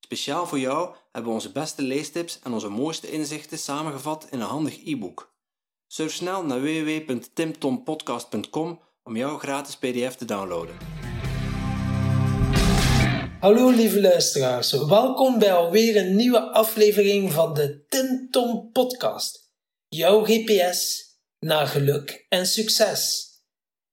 Speciaal voor jou hebben we onze beste leestips en onze mooiste inzichten samengevat in een handig e-book. Surf snel naar www.timtompodcast.com om jouw gratis PDF te downloaden. Hallo lieve luisteraars, welkom bij alweer een nieuwe aflevering van de Tim Tom Podcast. Jouw GPS naar geluk en succes.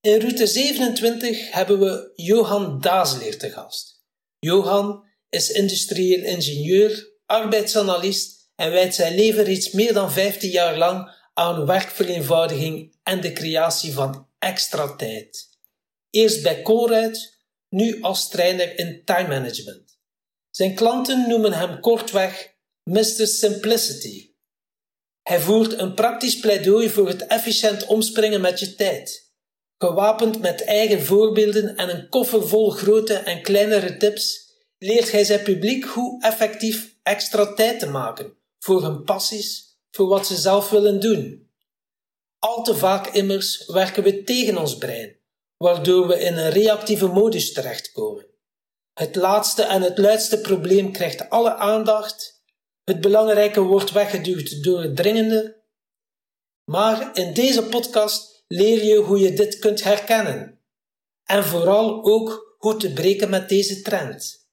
In route 27 hebben we Johan Dazeleer te gast. Johan is industrieel ingenieur, arbeidsanalist en wijdt zijn leven reeds meer dan 15 jaar lang aan werkvereenvoudiging en de creatie van extra tijd. Eerst bij Colruyt, nu als trainer in time management. Zijn klanten noemen hem kortweg Mr. Simplicity. Hij voert een praktisch pleidooi voor het efficiënt omspringen met je tijd. Gewapend met eigen voorbeelden en een koffer vol grote en kleinere tips, leert hij zijn publiek hoe effectief extra tijd te maken voor hun passies, voor wat ze zelf willen doen. Al te vaak immers werken we tegen ons brein, waardoor we in een reactieve modus terechtkomen. Het laatste en het luidste probleem krijgt alle aandacht, het belangrijke wordt weggeduwd door het dringende. Maar in deze podcast leer je hoe je dit kunt herkennen en vooral ook hoe te breken met deze trend.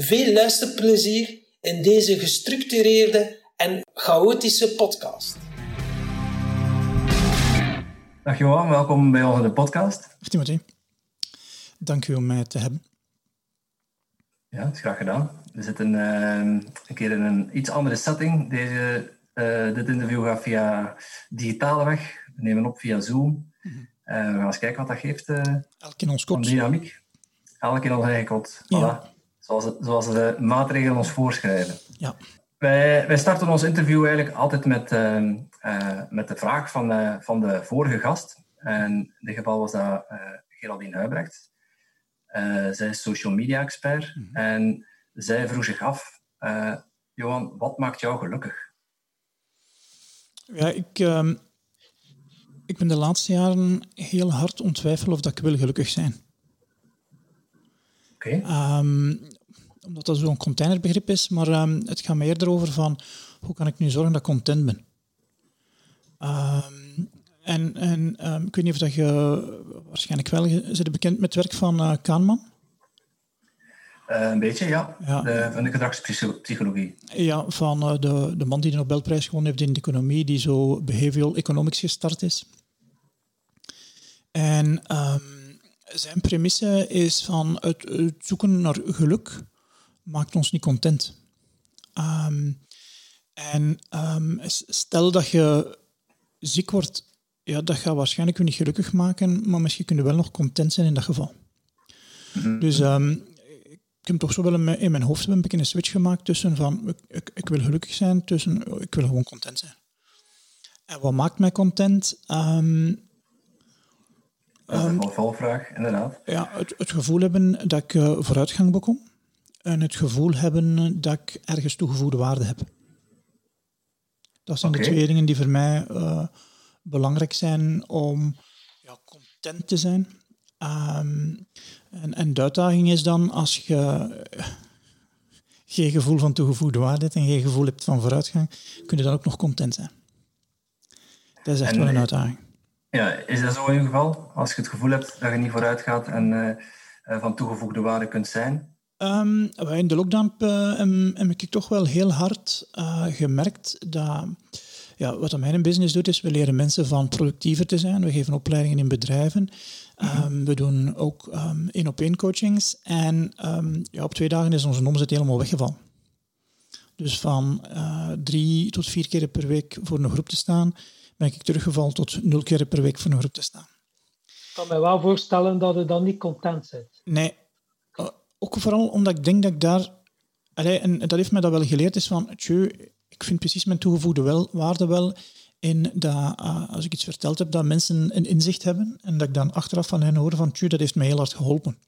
Veel luisterplezier in deze gestructureerde en chaotische podcast. Dag Johan, welkom bij onze podcast. Timothy, dank u om mij te hebben. Ja, dat is graag gedaan. We zitten uh, een keer in een iets andere setting. Deze, uh, dit interview gaat via digitale weg. We nemen op via Zoom. Uh, we gaan eens kijken wat dat geeft. Elk in ons kot. Dynamiek. Elk in ons eigen kot. Voilà. Ja. Zoals, zoals de maatregelen ons voorschrijven. Ja. Wij, wij starten ons interview eigenlijk altijd met, uh, uh, met de vraag van, uh, van de vorige gast. En in dit geval was dat Geraldine Huibrecht. zij is social media expert. Mm -hmm. En zij vroeg zich af, Johan, wat maakt jou gelukkig? Ja, ik, ehm, ik ben de laatste jaren heel hard ontwijfelen of dat ik wil gelukkig zijn. Okay. Um, omdat dat zo'n containerbegrip is, maar um, het gaat mij eerder over van hoe kan ik nu zorgen dat ik content ben. Um, en en um, ik weet niet of dat je waarschijnlijk wel zit bekend met het werk van uh, Kahneman. Uh, een beetje, ja. ja. De, van de gedragspsychologie. Ja, van uh, de, de man die de Nobelprijs gewonnen heeft in de economie, die zo behavioral economics gestart is. En zijn premisse is van het, het zoeken naar geluk maakt ons niet content. Um, en um, stel dat je ziek wordt, ja, dat gaat waarschijnlijk je niet gelukkig maken, maar misschien kun je wel nog content zijn in dat geval. Mm -hmm. Dus um, ik heb toch zo wel in mijn hoofd een beetje een switch gemaakt tussen van ik, ik, ik, wil gelukkig zijn, tussen ik wil gewoon content zijn. En wat maakt mij content? Um, dat is een um, valvraag, inderdaad. Ja, het, het, gevoel hebben dat ik uh, vooruitgang bekom en het gevoel hebben dat ik ergens toegevoegde waarde heb. Dat zijn okay. de twee dingen die voor mij uh, belangrijk zijn om ja, content te zijn. Um, en, en de uitdaging is dan als je geen gevoel van toegevoegde waarde hebt en geen gevoel hebt van vooruitgang, kun je dan ook nog content zijn. Dat is echt en, wel een uitdaging. Ja, is dat zo in ieder geval? Als je het gevoel hebt dat je niet vooruit gaat en uh, van toegevoegde waarde kunt zijn? Um, in de lockdown uh, heb ik toch wel heel hard uh, gemerkt dat ja, wat mijn business doet, is we leren mensen van productiever te zijn. We geven opleidingen in bedrijven. Um, mm-hmm. We doen ook um, één-op-één coachings. En ja, op twee dagen is onze omzet helemaal weggevallen. Dus van uh, drie tot vier keer per week voor een groep te staan, ben ik teruggevallen tot nul keer per week voor een groep te staan. Ik kan me wel voorstellen dat je dan niet content bent. Nee, ook vooral omdat ik denk dat ik daar en dat heeft mij dat wel geleerd, is van, tjö, ik vind precies mijn toegevoegde wel, waarde wel in dat, uh, als ik iets verteld heb, dat mensen een inzicht hebben en dat ik dan achteraf van hen hoor van, tjö, dat heeft mij heel hard geholpen.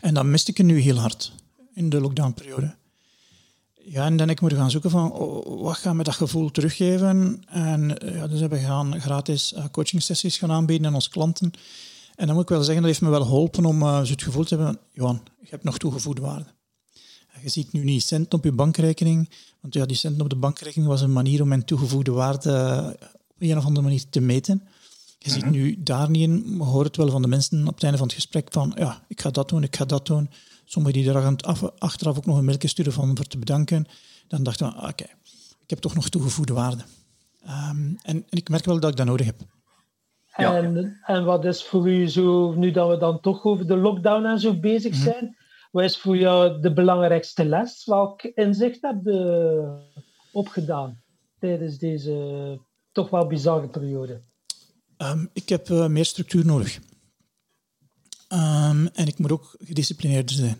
En dat miste ik nu heel hard in de lockdownperiode. Ja, en dan ik moet gaan zoeken van oh, wat gaat me dat gevoel teruggeven. En ja, dus hebben we gaan gratis uh, coaching sessies gaan aanbieden aan onze klanten. En dan moet ik wel zeggen, dat heeft me wel geholpen om uh, het gevoel te hebben, Johan, je hebt nog toegevoegde waarde. Je ziet nu niet centen op je bankrekening, want ja, die centen op de bankrekening was een manier om mijn toegevoegde waarde op een of andere manier te meten. Je ziet mhm. nu daar niet in, maar hoort het wel van de mensen op het einde van het gesprek van, ja, ik ga dat doen, ik ga dat doen. Sommigen die er af, achteraf ook nog een mailje sturen van voor te bedanken. Dan dachten we, ah, oké, ik heb toch nog toegevoegde waarde. Um, en, en, ik merk wel dat ik dat nodig heb. Ja. En, en wat is voor u zo, nu dat we dan toch over de lockdown en zo bezig mhm. zijn, wat is voor jou de belangrijkste les? Welk inzicht heb je opgedaan tijdens deze toch wel bizarre periode? Um, ik heb uh, meer structuur nodig. Um, en ik moet ook gedisciplineerder zijn.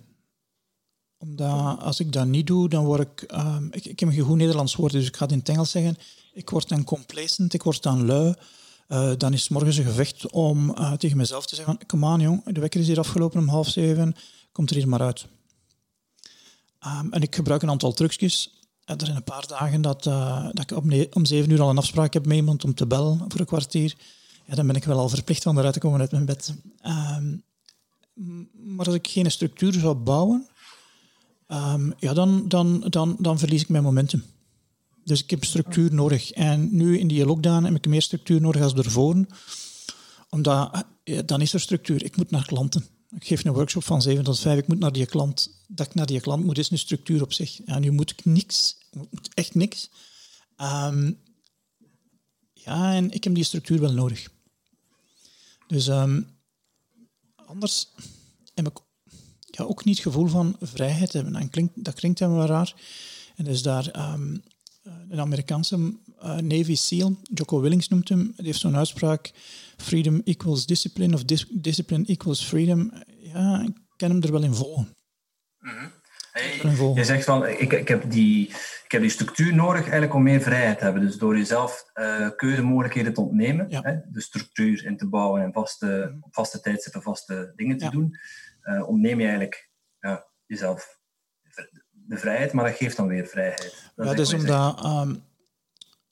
Omdat als ik dat niet doe, dan word ik... Um, ik, ik heb een goed Nederlands woord, dus ik ga het in het Engels zeggen. Ik word dan complacent, ik word dan lui. Uh, dan is morgens een gevecht om uh, tegen mezelf te zeggen kom aan jong, de wekker is hier afgelopen om half zeven, komt er hier maar uit. Um, en ik gebruik een aantal trucjes. Er zijn een paar dagen dat, uh, dat ik om, om zeven uur al een afspraak heb met iemand om te bellen voor een kwartier. Ja, dan ben ik wel al verplicht van eruit te komen uit mijn bed. Um, maar als ik geen structuur zou bouwen, um, ja, dan, dan, dan, dan verlies ik mijn momentum. Dus ik heb structuur nodig. En nu in die lockdown heb ik meer structuur nodig als ervoor. Omdat, ja, dan is er structuur. Ik moet naar klanten. Ik geef een workshop van 7 tot 5. Ik moet naar die klant. Dat ik naar die klant moet, is een structuur op zich. Ja, nu moet ik niks. Moet echt niks. Um, ja, en ik heb die structuur wel nodig. Dus um, anders heb ik ook niet het gevoel van vrijheid hebben. En klinkt, dat klinkt helemaal raar. En dus daar um, een Amerikaanse uh, Navy SEAL, Jocko Willings noemt hem, die heeft zo'n uitspraak, freedom equals discipline of dis discipline equals freedom. Ja, ik kan hem er wel in volgen. Mm -hmm. Hey, je zegt van, ik, ik, heb die, ik heb die structuur nodig eigenlijk om meer vrijheid te hebben. Dus door jezelf uh, keuzemogelijkheden te ontnemen, hè, de structuur in te bouwen en vaste, op mhm. vaste tijdstippen vaste dingen te doen, uh, ontneem je eigenlijk ja, jezelf de vrijheid, maar dat geeft dan weer vrijheid. Dat ja, is omdat um,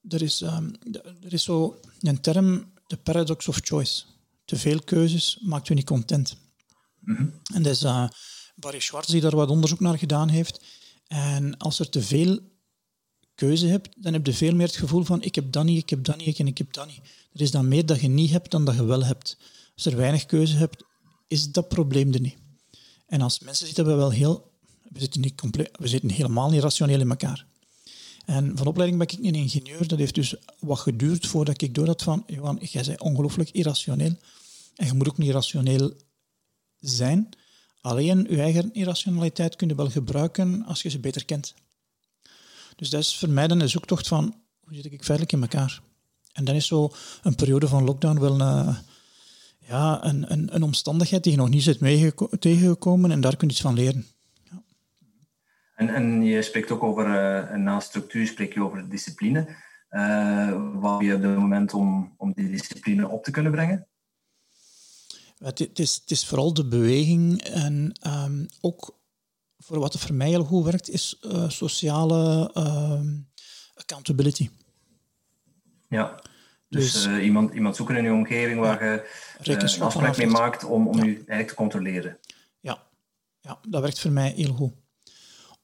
er, is, um, er is zo een term, de paradox of choice. Te veel keuzes maakt je niet content. Mm -hmm. En dat is... Uh, Barry Schwartz die daar wat onderzoek naar gedaan heeft. En als er te veel keuze hebt, dan heb je veel meer het gevoel van ik heb dat niet, ik heb dat niet en ik heb dat niet. Er is dan meer dat je niet hebt dan dat je wel hebt. Als er weinig keuze hebt, is dat probleem er niet. En als mensen zitten we wel heel... We zitten, niet compleet, we zitten helemaal niet rationeel in elkaar. En van opleiding ben ik een ingenieur. Dat heeft dus wat geduurd voordat ik door had van... Johan, jij bent ongelooflijk irrationeel. En je moet ook niet rationeel zijn. Alleen je eigen irrationaliteit kun je wel gebruiken als je ze beter kent. Dus dat is voor mij dan een zoektocht van hoe zit ik veilig in elkaar. En dan is zo een periode van lockdown wel een, eh, ja, een, een, een omstandigheid die je nog niet zit tegengekomen en daar kun je iets van leren. En, en je spreekt ook over, uh, naast structuur spreek je over discipline. Uh, wat je op het moment om, om die discipline op te kunnen brengen? Het, is, het is vooral de beweging en um, ook voor wat voor mij heel goed werkt, is uh, sociale um, accountability. Ja, dus, dus uh, iemand, iemand zoeken in je omgeving waar je afspraak mee maakt om, om ja. je eigenlijk te controleren. Ja. ja, dat werkt voor mij heel goed.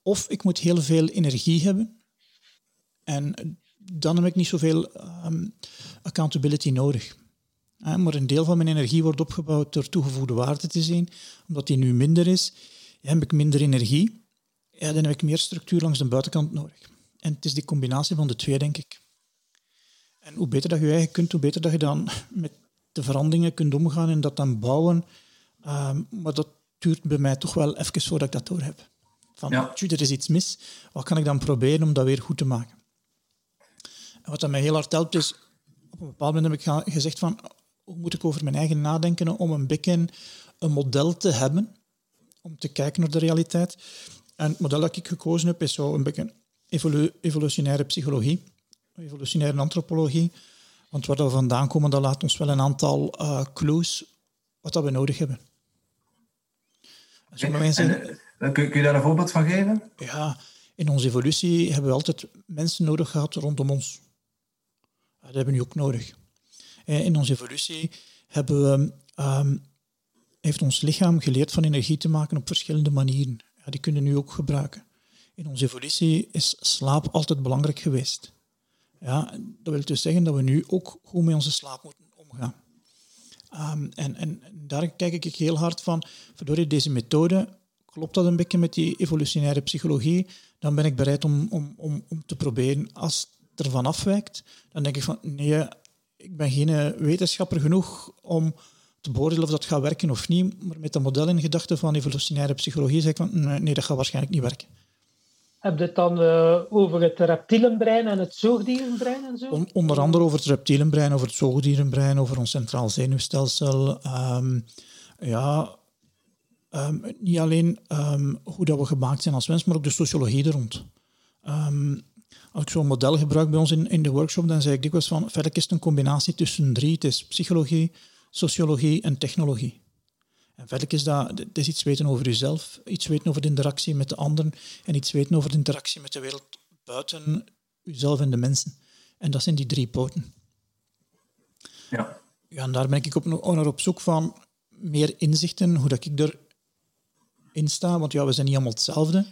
Of ik moet heel veel energie hebben en dan heb ik niet zoveel um, accountability nodig maar een deel van mijn energie wordt opgebouwd door toegevoegde waarde te zien. Omdat die nu minder is, heb ik minder energie. Ja, dan heb ik meer structuur langs de buitenkant nodig. En het is die combinatie van de twee, denk ik. En hoe beter dat je eigen kunt, hoe beter dat je dan met de veranderingen kunt omgaan en dat dan bouwen. Ehm, maar dat duurt bij mij toch wel even voordat ik dat door heb. Van, ja. er is iets mis. Wat kan ik dan proberen om dat weer goed te maken? En wat dat mij heel hard helpt is, op een bepaald moment heb ik gezegd van, hoe moet ik over mijn eigen nadenken om een beetje een model te hebben, om te kijken naar de realiteit. En het model dat ik gekozen heb is zo een beetje evolu evolutionaire psychologie, evolutionaire antropologie. Want waar we vandaan komen, dat laat ons wel een aantal uh, clues wat dat we nodig hebben. Sommige mensen... En, kun, je daar een voorbeeld van geven? Ja, in onze evolutie hebben we altijd mensen nodig gehad rondom ons. Dat hebben we nu ook nodig. In onze evolutie hebben we, um, heeft ons lichaam geleerd van energie te maken op verschillende manieren. Ja, die kunnen we nu ook gebruiken. In onze evolutie is slaap altijd belangrijk geweest. Ja, dat wil dus zeggen dat we nu ook goed met onze slaap moeten omgaan. Um, en, en, daar kijk ik heel hard van, verdorie, deze methode, klopt dat een beetje met die evolutionaire psychologie? Dan ben ik bereid om, om, om, om te proberen. Als het ervan afwijkt, dan denk ik van, nee, ik ben geen eh, wetenschapper genoeg om te beoordelen of dat gaat werken of niet. Maar met dat model in gedachten van evolutionaire psychologie zeg ik van, nee, dat gaat waarschijnlijk niet werken. Heb je het dan uh, over het reptielenbrein en het zoogdierenbrein en zo? onder andere over het reptielenbrein, over het zoogdierenbrein, over ons centraal zenuwstelsel. Um, ja, um, niet alleen um, hoe dat we gemaakt zijn als mens, maar ook de sociologie er rond. als ik zo'n model gebruik bij ons in, in de workshop, dan zeg ik dikwijls van, verder is het een combinatie tussen drie. Het is psychologie, sociologie en technologie. En verder is dat, het is iets weten over jezelf, iets weten over de interactie met de anderen en iets weten over de interactie met de wereld buiten jezelf en de mensen. En dat zijn die drie poten. Ja. ja en daar ben ik op, naar op zoek van meer inzichten, hoe dat ik sta. Want ja, we zijn niet allemaal hetzelfde.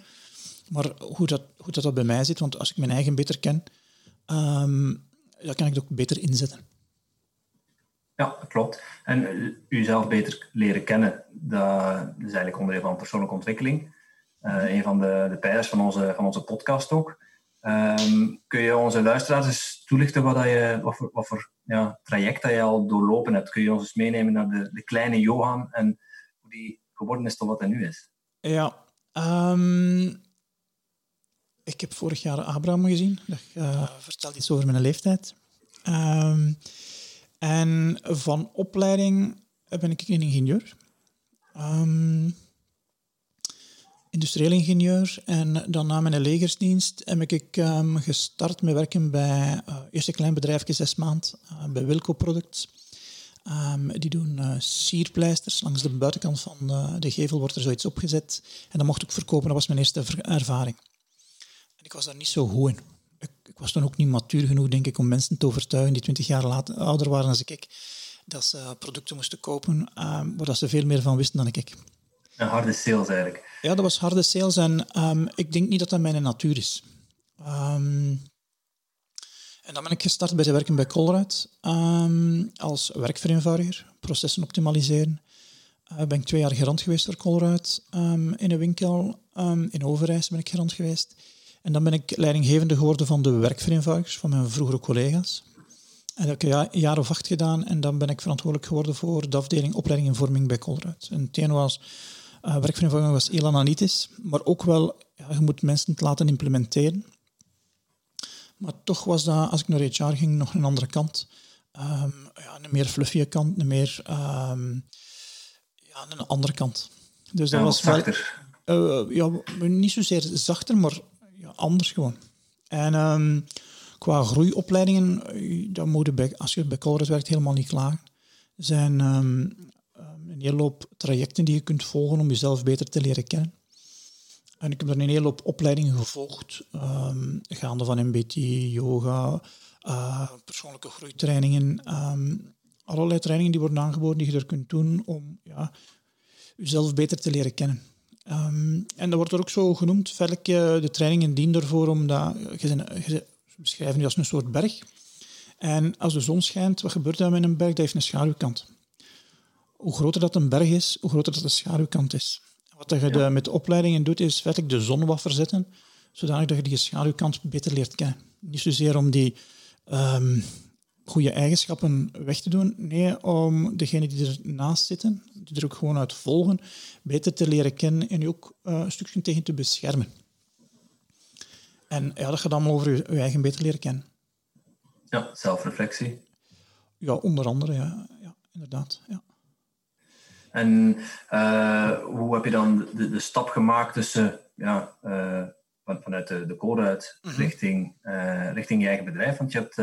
Maar hoe dat, hoe dat, dat bij mij zit, want als ik mijn eigen beter ken, dan kan ik het ook beter inzetten. Ja, klopt. En uzelf beter leren kennen, dat is eigenlijk onderdeel van persoonlijke ontwikkeling. Uh, een van de, de pijlers van onze, van onze podcast ook. Um, kun je onze luisteraars eens toelichten wat, dat je, wat voor, wat voor ja, traject dat je al doorlopen hebt? Kun je ons eens meenemen naar de, de kleine Johan en hoe die geworden is tot wat hij nu is? Ja, um, ik heb vorig jaar Abraham gezien. Dat uh, vertelt iets over mijn leeftijd. Um, en van opleiding ben ik een ingenieur. Um, industrieel ingenieur. En dan na mijn legersdienst heb ik um, gestart met werken bij uh, eerst een klein bedrijfje, zes maand, uh, bij Wilco Products. Um, die doen uh, sierpleisters. Langs de buitenkant van de, de, gevel wordt er zoiets opgezet. En dat mocht ik verkopen. Dat was mijn eerste ervaring. En ik was daar niet zo goed in ik was toen ook niet matuur genoeg, denk ik, om mensen te overtuigen die twintig jaar later, ouder waren dan ik, dat ze producten moesten kopen um, waar ze veel meer van wisten dan ik. Een harde sales eigenlijk. Ja, dat was harde sales en um, ik denk niet dat dat mijn natuur is. Um, en dan ben ik gestart bij werken bij Colruyt als werkvereenvoudiger, processen optimaliseren. Uh, ben ik twee jaar gerand geweest voor Colruyt in een winkel. in Overijs ben ik gerand geweest. En dan ben ik leidinggevende geworden van de werkvereenvoudigers, van mijn vroegere collega's. En dat heb ik een jaar of acht gedaan en dan ben ik verantwoordelijk geworden voor de afdeling opleiding en vorming bij Colruyt. En het ene was, uh, werkvereenvoudiging was heel analytisch, maar ook wel, ja, je moet mensen het laten implementeren. Maar toch was dat, als ik naar HR ging, nog een andere kant. Um, ja, een meer fluffy kant, een meer... Um, ja, een andere kant. Dus dat was zachter. Wel, uh, ja, niet zozeer zachter, maar anders gewoon. En um, qua groeiopleidingen, dan moet je bij, als je bij Colruyt werkt helemaal niet klaar. Er zijn um, een hele hoop trajecten die je kunt volgen om jezelf beter te leren kennen. En ik heb er een hele hoop opleidingen gevolgd, um, gaande van MBT, yoga, uh, persoonlijke groeitrainingen, allerlei trainingen die worden aangeboden die je er kunt doen om ja, jezelf beter te leren kennen. Um, en dat wordt er ook zo genoemd, Velk, de trainingen dienen ervoor om dat, je, beschrijven die als een soort berg. En als de zon schijnt, wat gebeurt er met een berg? Dat heeft een schaduwkant. Hoe groter dat een berg is, hoe groter dat de schaduwkant is. Wat je de, met de opleidingen doet, is feitelijk de zon wat verzetten, zodanig dat je die schaduwkant beter leert kennen. Niet zozeer om die um, goede eigenschappen weg te doen. Nee, om degenen die ernaast zitten, die er ook gewoon uit volgen, beter te leren kennen en je ook uh, een stukje tegen te beschermen. En ja, dat gaat allemaal over je, je eigen beter leren kennen. Ja, zelfreflectie. Ja, onder andere, ja, ja inderdaad. Ja. En uh, hoe heb je dan de, de, stap gemaakt tussen ja, van, vanuit de, de code uit Mhm. richting, richting je eigen bedrijf? Want je hebt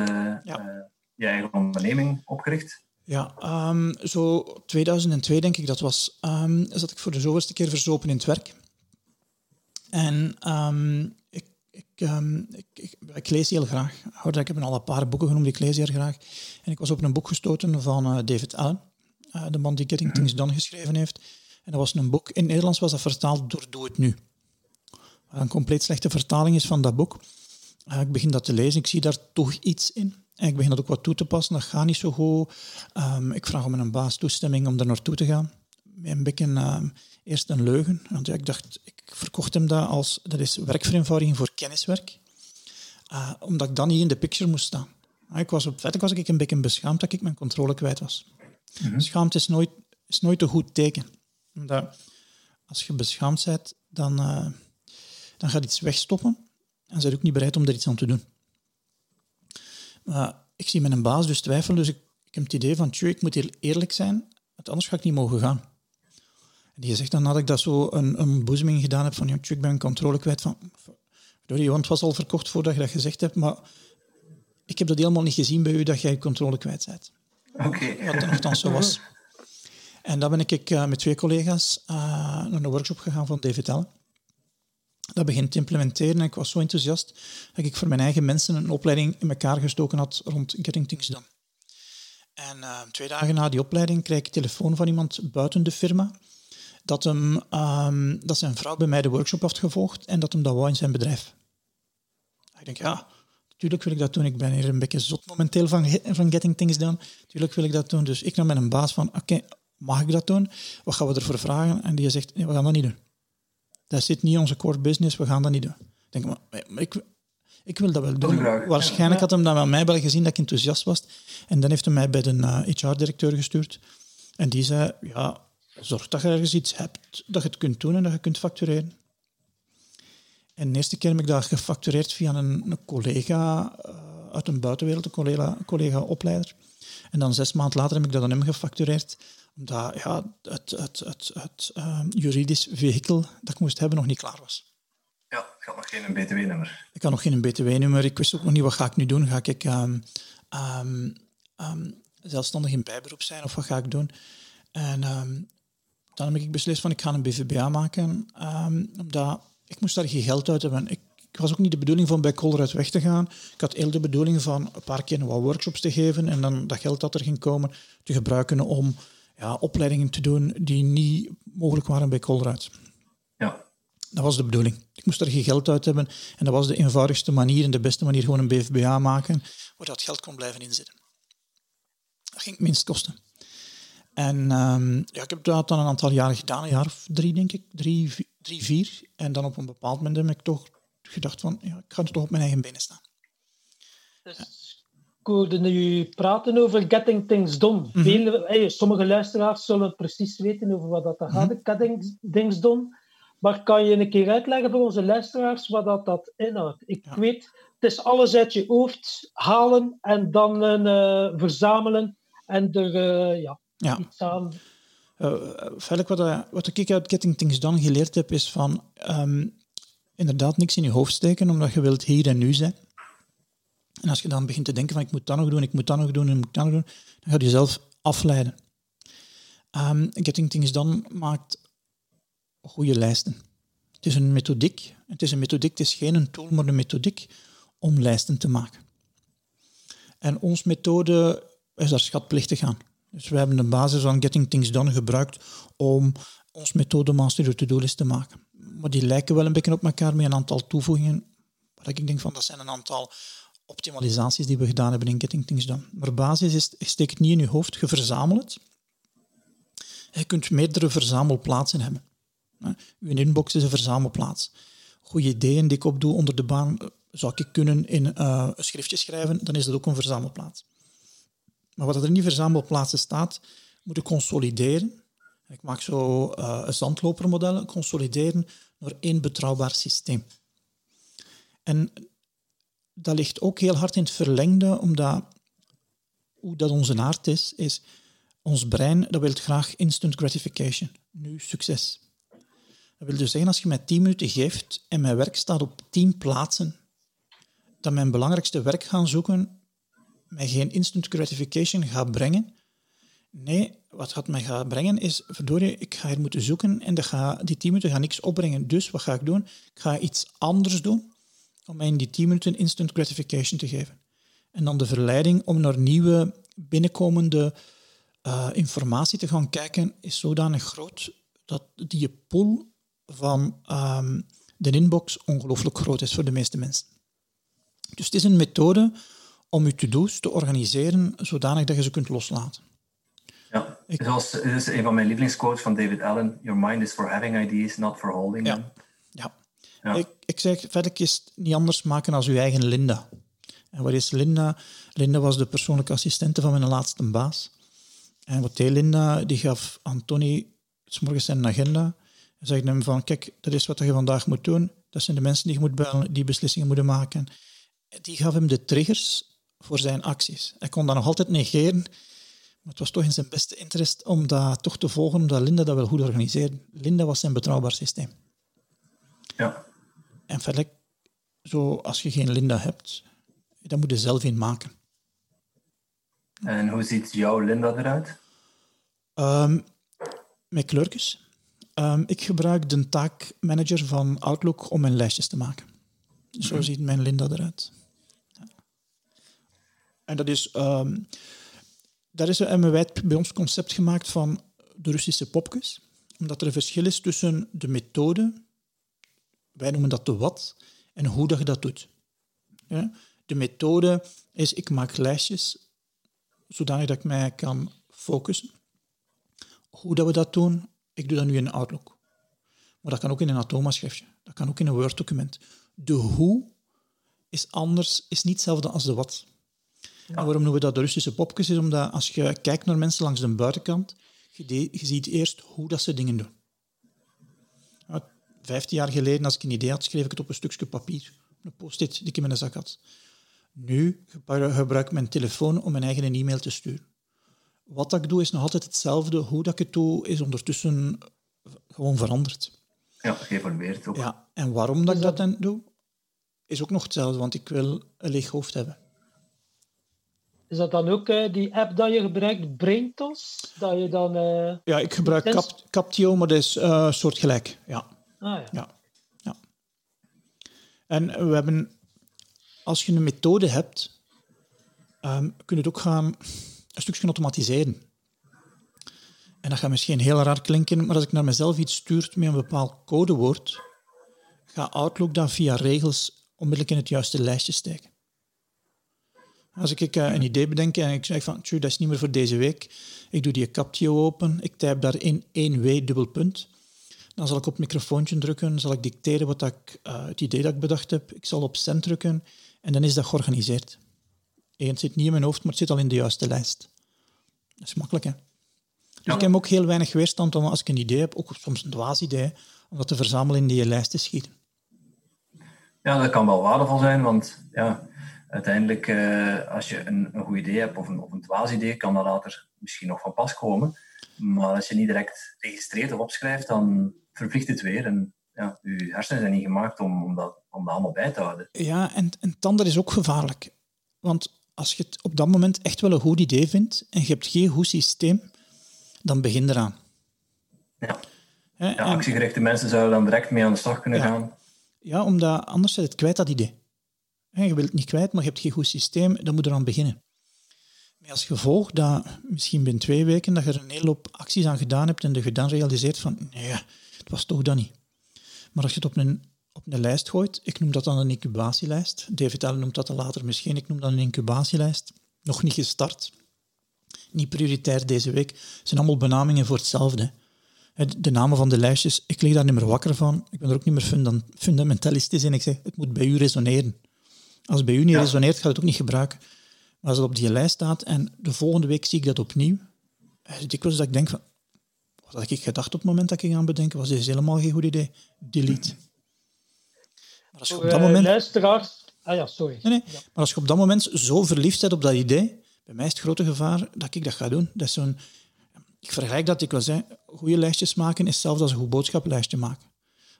je eigen onderneming opgericht. Ja, um, zo 2002 denk ik dat was, um, zat ik voor de zoveelste keer verzopen in het werk. En um, ik, ik, ik, ik, ik, lees heel graag. Ik heb al een paar boeken genoemd, ik lees heel graag. En ik was op een boek gestoten van uh, David Allen, uh, de man die Getting mm. Things Done geschreven heeft. En dat was een boek, in het Nederlands was dat vertaald door Doe Het Nu. Wat een compleet slechte vertaling is van dat boek. Uh, ik begin dat te lezen, ik zie daar toch iets in. En ik begin dat ook wat toe te passen, dat gaat niet zo goed. Um, ik vraag om een baas toestemming om daar naartoe te gaan. Een beetje um, eerst een leugen. Want ja, ik dacht, ik verkocht hem dat als, dat is werkvereenvoudiging voor kenniswerk. Uh, omdat ik dan niet in de picture moest staan. Ik was op was ik een beetje beschaamd dat ik mijn controle kwijt was. -hmm. Schaamte is nooit, is nooit een goed teken. Omdat als je beschaamd bent, dan, uh, dan gaat iets wegstoppen. En zijn ook niet bereid om er iets aan te doen. Maar ik zie mijn baas dus twijfelen, dus ik, heb het idee van, tjoe, ik moet hier eerlijk zijn, want anders ga ik niet mogen gaan. En die zegt dan nadat ik dat zo een, een boezeming gedaan heb van, ja, tjoe, ik ben controle kwijt van, sorry, want het was al verkocht voordat je dat gezegd hebt, maar ik heb dat helemaal niet gezien bij u dat jij controle kwijt bent. Oké. Okay. Wat nogthans zo was. En dan ben ik uh, met twee collega's uh, naar een workshop gegaan van David Allen dat begint te implementeren. En ik was zo enthousiast dat ik voor mijn eigen mensen een opleiding in elkaar gestoken had rond Getting Things Done. En uh, twee dagen na die opleiding krijg ik een telefoon van iemand buiten de firma dat, hem, um, dat zijn vrouw bij mij de workshop had gevolgd en dat hem dat wou in zijn bedrijf. Ik denk, ja, natuurlijk wil ik dat doen. Ik ben hier een beetje zot momenteel van, van Getting Things Done. Natuurlijk wil ik dat doen. Dus ik nam met een baas van, oké, okay, mag ik dat doen? Wat gaan we ervoor vragen? En die zegt, nee, we gaan dat niet doen. Dat zit niet in onze core business, we gaan dat niet doen. Ik denk, maar, maar ik, ik wil dat wel doen. Waarschijnlijk had hem dan bij mij wel gezien dat ik enthousiast was. En dan heeft hij mij bij de uh, HR-directeur gestuurd. En die zei, ja, zorg dat je ergens iets hebt, dat je het kunt doen en dat je kunt factureren. En de eerste keer heb ik dat gefactureerd via een, een collega uh, uit een buitenwereld, een collega, collega-opleider. En dan zes maanden later heb ik dat aan hem gefactureerd omdat ja, het, het, het, het uh, juridisch vehikel dat ik moest hebben nog niet klaar was. Ja, ik had nog geen btw-nummer. Ik had nog geen btw-nummer. Ik wist ook nog niet wat ga ik nu doen. Ga ik um, um, um, zelfstandig in bijberoep zijn of wat ga ik doen? En dan heb ik beslist van ik ga een BVBA maken. omdat ik moest daar geen geld uit hebben. Ik, ik was ook niet de bedoeling van bij Colruyt weg te gaan. Ik had heel de bedoeling van een paar keer wat workshops te geven en dan dat geld dat er ging komen te gebruiken om ja, opleidingen te doen die niet mogelijk waren bij Colruyt. Ja. Dat was de bedoeling. Ik moest er geen geld uit hebben en dat was de eenvoudigste manier en de beste manier gewoon een BFBA maken waar dat geld kon blijven inzitten. Dat ging het minst kosten. En um, ja, ik heb dat dan een aantal jaren gedaan, een jaar of drie denk ik, drie, drie vier. En dan op een bepaald moment heb ik toch gedacht van, ja, ik ga er toch op mijn eigen benen staan. Dus ik hoorde u praten over getting things done. Mm -hmm. Veel, hey, sommige luisteraars zullen precies weten over wat dat gaat, mm -hmm. getting things done. Maar kan je een keer uitleggen voor onze luisteraars wat dat, dat inhoudt? Ik ja. weet, het is alles uit je hoofd halen en dan uh, verzamelen en er uh, ja, ja. iets aan... Verder wat, uh, wat ik uit Getting Things Done geleerd heb, is van um, inderdaad niks in je hoofd steken, omdat je wilt hier en nu zijn. En als je dan begint te denken van ik moet dat nog doen, ik moet dat nog doen, en ik moet dat nog doen, dan ga je jezelf afleiden. Um, Getting Things Done maakt goede lijsten. Het is een methodiek. Het is een methodiek, het is geen een tool, maar een methodiek om lijsten te maken. En onze methode is daar schatplichtig aan. Dus we hebben de basis van Getting Things Done gebruikt om ons methode Master To-Do-list te maken. Maar die lijken wel een beetje op elkaar met een aantal toevoegingen. Waar ik denk van, dat zijn een aantal optimalisaties die we gedaan hebben in Getting Things Done. Maar basis is, je steekt niet in je hoofd, je verzamelt het. Je kunt meerdere verzamelplaatsen hebben. Uw inbox is een verzamelplaats. Goede ideeën die ik opdoe onder de baan, zou ik kunnen in uh, een schriftje schrijven, dan is dat ook een verzamelplaats. Maar wat er in die verzamelplaatsen staat, moet ik consolideren. Ik maak zo uh, een zandlopermodel, consolideren naar één betrouwbaar systeem. En dat ligt ook heel hard in het verlengde, omdat hoe dat onze aard is, is ons brein dat wil graag instant gratification. Nu succes. Dat wil dus zeggen, als je mij 10 minuten geeft en mijn werk staat op 10 plaatsen, dat mijn belangrijkste werk gaan zoeken mij geen instant gratification gaat brengen. Nee, wat gaat mij gaan brengen is, verdorie, ik ga hier moeten zoeken en ga, die 10 minuten gaan niks opbrengen. Dus wat ga ik doen? Ik ga iets anders doen om mij in die 10 minuten instant gratification te geven. En dan de verleiding om naar nieuwe binnenkomende uh, informatie te gaan kijken is zodanig groot dat die pool van um, de inbox ongelooflijk groot is voor de meeste mensen. Dus het is een methode om je to-do's te organiseren zodanig dat je ze kunt loslaten. Ja, ik, zoals, dit is een van mijn lievelingsquotes van David Allen. Your mind is for having ideas, not for holding ja. them. Ja. ja. Ik, ik zeg, verder is het niet anders maken als uw eigen Linda. En wat is Linda? Linda was de persoonlijke assistente van mijn laatste baas. En wat deed Linda? Die gaf aan Tony morgens zijn agenda. En zei hem van, kijk, dat is wat je vandaag moet doen. Dat zijn de mensen die je moet bellen, die beslissingen moeten maken. Die gaf hem de triggers voor zijn acties. Hij kon dat nog altijd negeren, maar het was toch in zijn beste interest om dat toch te volgen, omdat Linda dat wel goed organiseerde. Linda was zijn betrouwbaar systeem. Ja. En verder, zo, als je geen Linda hebt, dan moet je zelf in maken. En hoe ziet jouw Linda eruit? Um, met kleurtjes. Um, ik gebruik de taakmanager van Outlook om mijn lijstjes te maken. Zo mhm. ziet mijn Linda eruit. En dat is, um, daar is een wijd bij ons concept gemaakt van de Russische popjes. Omdat er een verschil is tussen de methode, wij noemen dat de wat, en hoe dat je dat doet. De methode is, ik maak lijstjes zodanig dat ik mij kan focussen. Hoe dat we dat doen, ik doe dat nu in Outlook. Maar dat kan ook in een Atoma-schriftje. Dat kan ook in een Word-document. De hoe is anders, is niet hetzelfde als de wat. En waarom noemen we dat de Russische popjes? Is omdat als je kijkt naar mensen langs de buitenkant, je, je ziet eerst hoe dat ze dingen doen. Vijftien jaar geleden, als ik een idee had, schreef ik het op een stukje papier. Een post-it die ik in mijn zak had. Nu gebruik ik mijn telefoon om mijn eigen e-mail te sturen. Wat ik doe is nog altijd hetzelfde. Hoe dat ik het doe is ondertussen gewoon veranderd. Ja, geëvolueerd ook. Ja, en waarom dat ik dat dan doe, is ook nog hetzelfde, want ik wil een leeg hoofd hebben. Is dat dan ook uh, die app dat je gebruikt, Braintos? Dat je dan... Uh, ja, ik gebruik Cap Captio, maar dat is uh, soortgelijk. Ja. Ah, ja. ja. ja. En we hebben als je een methode hebt, um, kun je het ook gaan een stukje automatiseren. En dat gaat misschien heel raar klinken, maar als ik naar mezelf iets stuurt met een bepaald codewoord, ga Outlook dan via regels onmiddellijk in het juiste lijstje steken. Als ik uh, een idee bedenk en ik zeg van, dat is niet meer voor deze week, ik doe die Captio open, ik typ daarin 1W dubbel punt, dan zal ik op het microfoontje drukken, zal ik dicteren wat ik, uh, het idee dat ik bedacht heb, ik zal op send drukken en dan is dat georganiseerd. Eén, het zit niet in mijn hoofd, maar het zit al in de juiste lijst. Dat is makkelijk, hè? Dus ik heb ook heel weinig weerstand om, als ik een idee heb, ook soms een dwaas idee, om dat te verzamelen in die lijst te schieten. Ja, dat kan wel waardevol zijn, want ja, uiteindelijk, uh, als je een, een goed idee hebt of een, of een dwaas idee, kan dat later misschien nog van pas komen. Maar als je niet direct registreert of opschrijft, dan verplicht het weer. En ja, je hersenen zijn niet gemaakt om, om, dat, om dat allemaal bij te houden. Ja, en, en tanden is ook gevaarlijk. Want als je het op dat moment echt wel een goed idee vindt en je hebt geen goed systeem, dan begin eraan. Ja, ja actiegerichte mensen zouden dan direct mee aan de slag kunnen gaan. Ja, omdat anders zit het kwijt, dat idee. Je wilt het niet kwijt, maar je hebt geen goed systeem, dan moet je eraan beginnen. Met als gevolg dat misschien binnen twee weken dat je er een hele hoop acties aan gedaan hebt en dat je dan realiseert van, nee, het was toch dat niet. Maar als je het op een, op een lijst gooit, ik noem dat dan een incubatielijst. David Allen noemt dat dan later misschien, ik noem dat een incubatielijst. Nog niet gestart. Niet prioritair deze week. Het zijn allemaal benamingen voor hetzelfde. De namen van de lijstjes, ik lig daar niet meer wakker van. Ik ben er ook niet meer fundamentalistisch in. Ik zeg, het moet bij u resoneren. Als het bij u niet resoneert, ga je het ook niet gebruiken. Maar als het op die lijst staat en de volgende week zie ik dat opnieuw, dikwijls dat ik denk van, wat had ik gedacht op het moment dat ik aan bedenken, was dit helemaal geen goed idee. Delete. Maar als je op dat moment... Luisteraars... Ah ja, sorry. Nee, nee. Maar als je op dat moment zo verliefd bent op dat idee, bij mij is het grote gevaar dat ik dat ga doen. Dat is zo'n... Ik vergelijk dat, ik wil zeggen, goede lijstjes maken is hetzelfde als een goed boodschappenlijstje maken.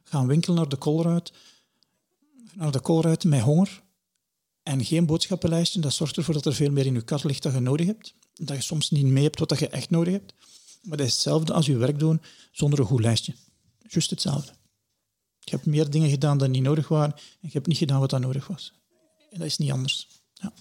gaan winkelen naar de koolruit, naar de koolruit met honger en geen boodschappenlijstje, dat zorgt ervoor dat er veel meer in je kar ligt dat je nodig hebt. Dat je soms niet mee hebt wat je echt nodig hebt. Maar dat is hetzelfde als je werk doen zonder een goed lijstje. Juist hetzelfde. Je hebt meer dingen gedaan dan niet nodig waren en je hebt niet gedaan wat dat nodig was. En dat is niet anders. Ja.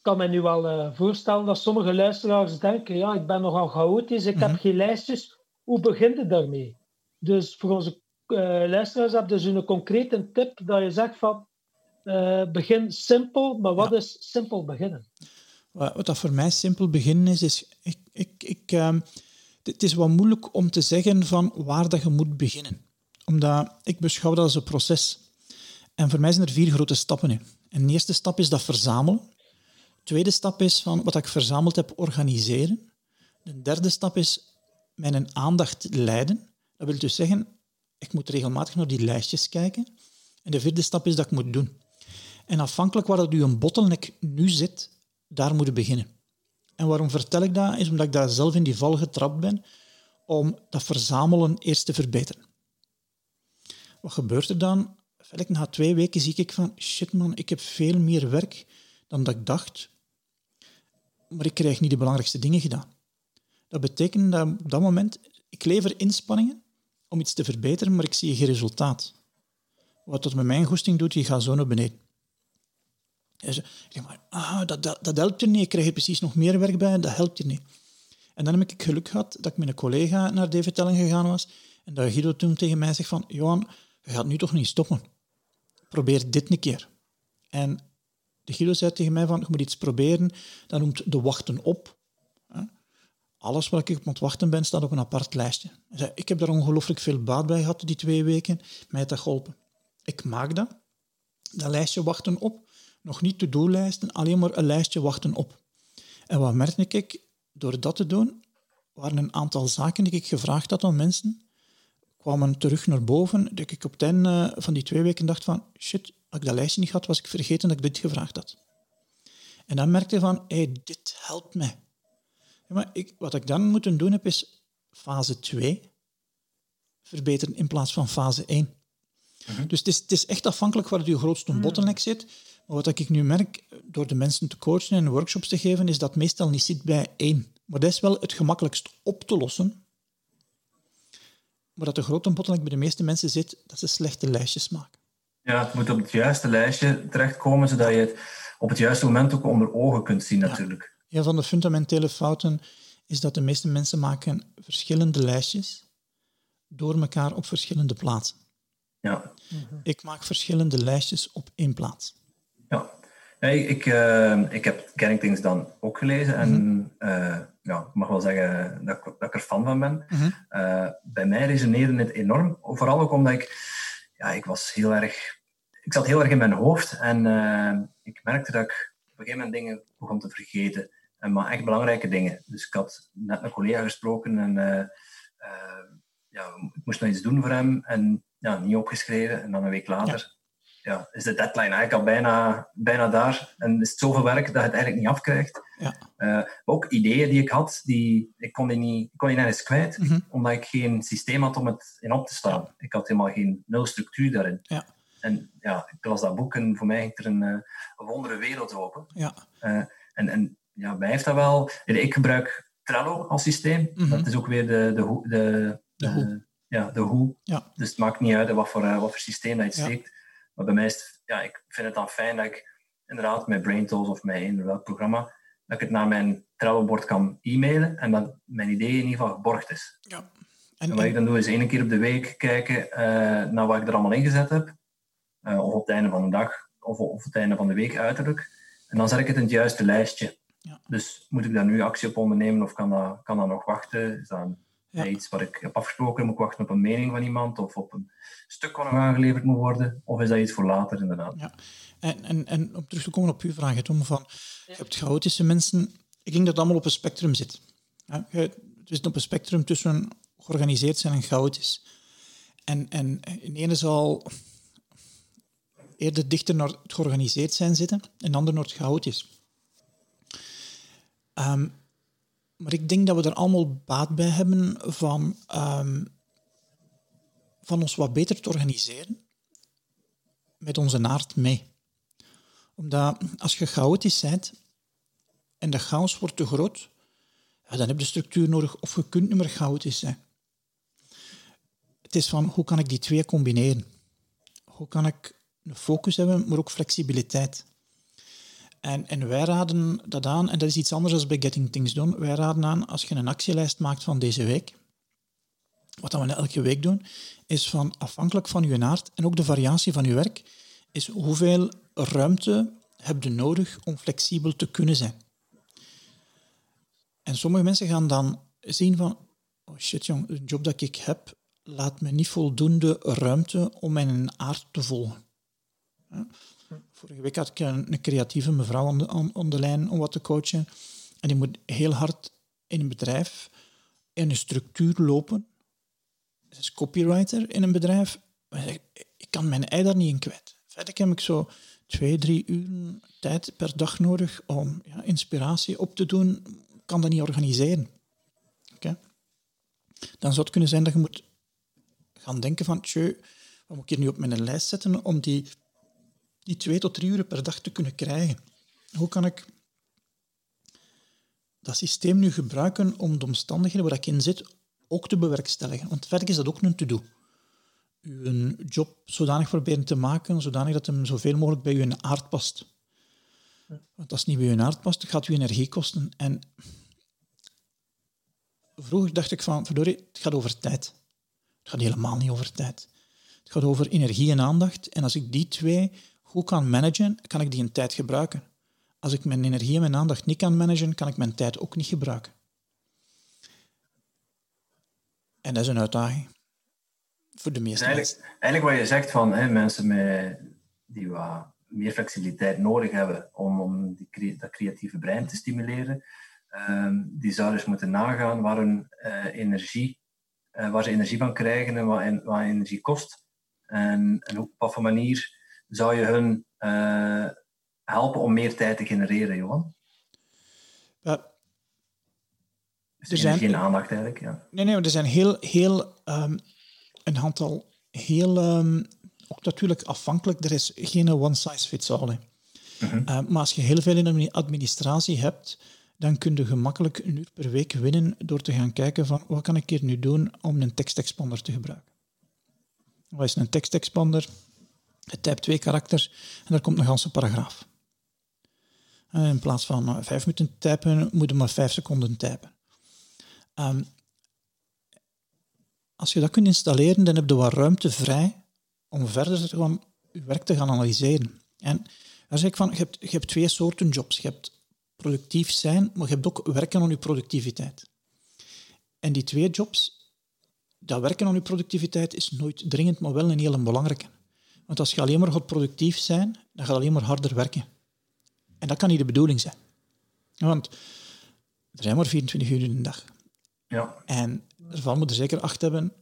Ik kan me nu wel uh, voorstellen dat sommige luisteraars denken, ja, ik ben nogal chaotisch, ik heb geen lijstjes. Hoe begint het daarmee? Dus voor onze uh, luisteraars heb je dus een concrete tip dat je zegt van, uh, begin simpel, maar wat is simpel beginnen? Wat dat voor mij simpel beginnen is, is ik, ik, ik, uh, het is wat moeilijk om te zeggen van waar dat je moet beginnen. Omdat ik beschouw dat als een proces. En voor mij zijn er vier grote stappen in. En de eerste stap is dat verzamelen. De tweede stap is van wat ik verzameld heb organiseren. De derde stap is mijn aandacht leiden. Dat wil dus zeggen, ik moet regelmatig naar die lijstjes kijken. En de vierde stap is dat ik moet doen. En afhankelijk waar dat een bottleneck nu zit, daar moet je beginnen. En waarom vertel ik dat? Is omdat ik daar zelf in die val getrapt ben om dat verzamelen eerst te verbeteren. Wat gebeurt er dan? Na twee weken zie ik van, shit man, ik heb veel meer werk dan dat ik dacht, maar ik krijg niet de belangrijkste dingen gedaan. Dat betekent dat op dat moment, ik lever inspanningen om iets te verbeteren, maar ik zie geen resultaat. Wat dat met mijn goesting doet, die gaat zo naar beneden. En ze, maar, ah, dat, dat, dat helpt er niet, ik krijg er precies nog meer werk bij, dat helpt er niet. En dan heb ik geluk gehad dat ik met een collega naar de vertelling gegaan was en dat Guido toen tegen mij zegt van, Johan, je gaat nu toch niet stoppen. Probeer dit een keer. En de Guido zei tegen mij van, je moet iets proberen, dat noemt de wachten op. Alles wat ik op het wachten ben, staat op een apart lijstje. Zei, ik heb daar ongelooflijk veel baat bij gehad die twee weken. Mij heeft dat geholpen. Ik maak dat. Dat lijstje wachten op nog niet to-do-lijsten, alleen maar een lijstje wachten op. En wat merkte ik? Door dat te doen, waren een aantal zaken die ik gevraagd had aan mensen, kwamen terug naar boven, dat ik op het einde van die twee weken dacht van, shit, als ik dat lijstje niet had, was ik vergeten dat ik dit gevraagd had. En dan merkte ik van, hey, dit helpt mij. Ja, maar ik, wat ik dan moeten doen heb, is fase 2 verbeteren in plaats van fase 1. Mhm. Dus het is, het is, echt afhankelijk waar je grootste mhm. bottleneck zit. Maar wat ik nu merk, door de mensen te coachen en workshops te geven, is dat meestal niet zit bij één. Maar dat is wel het gemakkelijkst op te lossen. Maar dat de grote bottleneck bij de meeste mensen zit, dat ze slechte lijstjes maken. Ja, het moet op het juiste lijstje terechtkomen, zodat je het op het juiste moment ook onder ogen kunt zien natuurlijk. Ja. Een van de fundamentele fouten is dat de meeste mensen maken verschillende lijstjes door elkaar op verschillende plaatsen. Ja. Ik maak verschillende lijstjes op één plaats. Ja, ik, ik, uh, ik heb Things dan ook gelezen en mm ja, ik mag wel zeggen dat ik, dat ik er fan van ben. Mhm. Eh, bij mij resoneerde het enorm, vooral ook omdat ik, ja, ik was heel erg, ik zat heel erg in mijn hoofd en ik merkte dat ik op een gegeven moment dingen begon te vergeten. En maar echt belangrijke dingen. Dus ik had net een collega gesproken en ja, ik moest nog iets doen voor hem en ja, niet opgeschreven. En dan een week later ja, is de deadline eigenlijk al bijna, bijna daar. En is het zoveel werk dat je het eigenlijk niet afkrijgt. Ja. Uh, ook ideeën die ik had, die, ik kon die niet, ik kon die nergens kwijt, mhm. omdat ik geen systeem had om het in op te staan. Ik had helemaal geen nul structuur daarin. Ja. En ja, ik las dat boek en voor mij ging er een, uh, een wondere wereld open. Ja. Uh, en, en ja, mij heeft dat wel... Ik gebruik Trello als systeem. Mhm. Dat is ook weer de, de, de, de, hoe. Ja, de hoe. Ja. Dus het maakt niet uit wat voor, wat voor systeem dat je steekt. Maar bij mij is het, ja, ik vind het dan fijn dat ik inderdaad met BrainTools of met een welk programma, dat ik het naar mijn Trello-bord kan e-mailen en dat mijn idee in ieder geval geborgd is. Ja. En, wat ik dan doe is één keer op de week kijken uh, naar wat ik er allemaal ingezet heb. Uh, of op het einde van de dag, of op het einde van de week uiterlijk. En dan zet ik het in het juiste lijstje. Ja. Dus moet ik daar nu actie op ondernemen of kan dat, kan dat nog wachten? Is dat ja. Iets wat ik heb afgesproken, moet ik wachten op een mening van iemand of op een stuk wat nog aangeleverd moet worden? Of is dat iets voor later, inderdaad? Ja. En, en, en om terug te komen op uw vraag, Tom, van, je hebt chaotische mensen. Ik denk dat het allemaal op een spectrum zit. Ja, het is op een spectrum tussen georganiseerd zijn en chaotisch. En, en in ene zal eerder dichter naar het georganiseerd zijn zitten, en de ander naar het chaotisch. Um, maar ik denk dat we er allemaal baat bij hebben van, um, van ons wat beter te organiseren met onze naart mee. Omdat als je chaotisch bent en de chaos wordt te groot, dan heb je structuur nodig of je kunt niet meer chaotisch zijn. Het is van hoe kan ik die twee combineren? Hoe kan ik een focus hebben, maar ook flexibiliteit? En, en wij raden dat aan, en dat is iets anders dan bij Getting Things Done. Wij raden aan, als je een actielijst maakt van deze week, wat we elke week doen, is van afhankelijk van je aard en ook de variatie van je werk, is hoeveel ruimte heb je nodig om flexibel te kunnen zijn. En sommige mensen gaan dan zien van, oh shit jong, de job dat ik heb, laat me niet voldoende ruimte om mijn aard te volgen. Vorige week had ik een, creatieve mevrouw aan de, lijn om wat te coachen. En die moet heel hard in een bedrijf in een structuur lopen. Ze is copywriter in een bedrijf. Ik kan mijn ei daar niet in kwijt. Verder heb ik zo twee, drie uur tijd per dag nodig om ja, inspiratie op te doen. Ik kan dat niet organiseren. Dan zou het kunnen zijn dat je moet gaan denken van, wat moet ik hier nu op mijn lijst zetten om die die twee tot drie uur per dag te kunnen krijgen. Hoe kan ik dat systeem nu gebruiken om de omstandigheden waar ik in zit ook te bewerkstelligen? Want verder is dat ook een to-do. Uw job zodanig proberen te maken, zodanig dat hem zoveel mogelijk bij uw aard past. Want als het niet bij uw aard past, gaat u energie kosten. En vroeger dacht ik van, verdorie, het gaat over tijd. Het gaat helemaal niet over tijd. Het gaat over energie en aandacht. En als ik die twee goed kan managen, kan ik die een tijd gebruiken. Als ik mijn energie en mijn aandacht niet kan managen, kan ik mijn tijd ook niet gebruiken. En dat is een uitdaging. Voor de meeste eigenlijk, mensen. Eigenlijk wat je zegt van hè, mensen met, die wat meer flexibiliteit nodig hebben om, om die, dat creatieve brein te stimuleren, um, die zouden eens moeten nagaan waar, hun, uh, energie, uh, waar ze energie van krijgen en wat, wat energie kost. En, en op wat voor manier zou je hun uh, helpen om meer tijd te genereren, Johan? Ja, er zijn geen aandacht eigenlijk. Ja. Nee, nee, er zijn heel, heel um, een aantal heel, um, ook natuurlijk afhankelijk. Er is geen one size fits all. Uh -huh. uh, maar als je heel veel in de administratie hebt, dan kun je gemakkelijk een uur per week winnen door te gaan kijken van wat kan ik hier nu doen om een tekstexpander te gebruiken. Wat is een tekstexpander? Het typt twee karakters en daar komt een ganse paragraaf. En in plaats van uh, vijf minuten typen, moet je maar vijf seconden typen. Um, als je dat kunt installeren, dan heb je wat ruimte vrij om verder gaan, je werk te gaan analyseren. En daar zeg ik van, je hebt, je hebt twee soorten jobs. Je hebt productief zijn, maar je hebt ook werken aan je productiviteit. En die twee jobs, dat werken aan je productiviteit is nooit dringend, maar wel een hele belangrijke. Want als je alleen maar gaat productief zijn, dan ga je alleen maar harder werken. En dat kan niet de bedoeling zijn. Want er zijn maar 24 uur in een dag. Ja. En ervan moet er zeker acht hebben,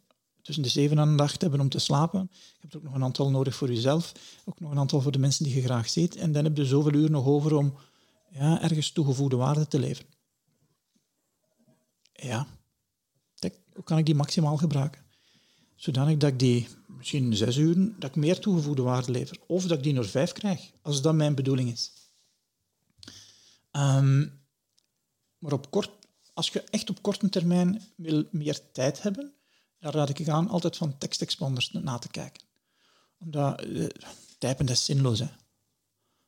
tussen de zeven en de acht hebben om te slapen. Je hebt ook nog een aantal nodig voor jezelf, ook nog een aantal voor de mensen die je graag ziet. En dan heb je zoveel uur nog over om ja, ergens toegevoegde waarde te leveren. Ja, hoe kan ik die maximaal gebruiken? Zodanig dat ik die misschien zes uur, dat ik meer toegevoegde waarde lever. Of dat ik die naar vijf krijg, als dat mijn bedoeling is. Um, maar op kort, als je echt op korte termijn wil meer tijd hebben, dan raad ik aan altijd van tekstexpanders na te kijken. Omdat uh, typen dat is zinloos. Hè.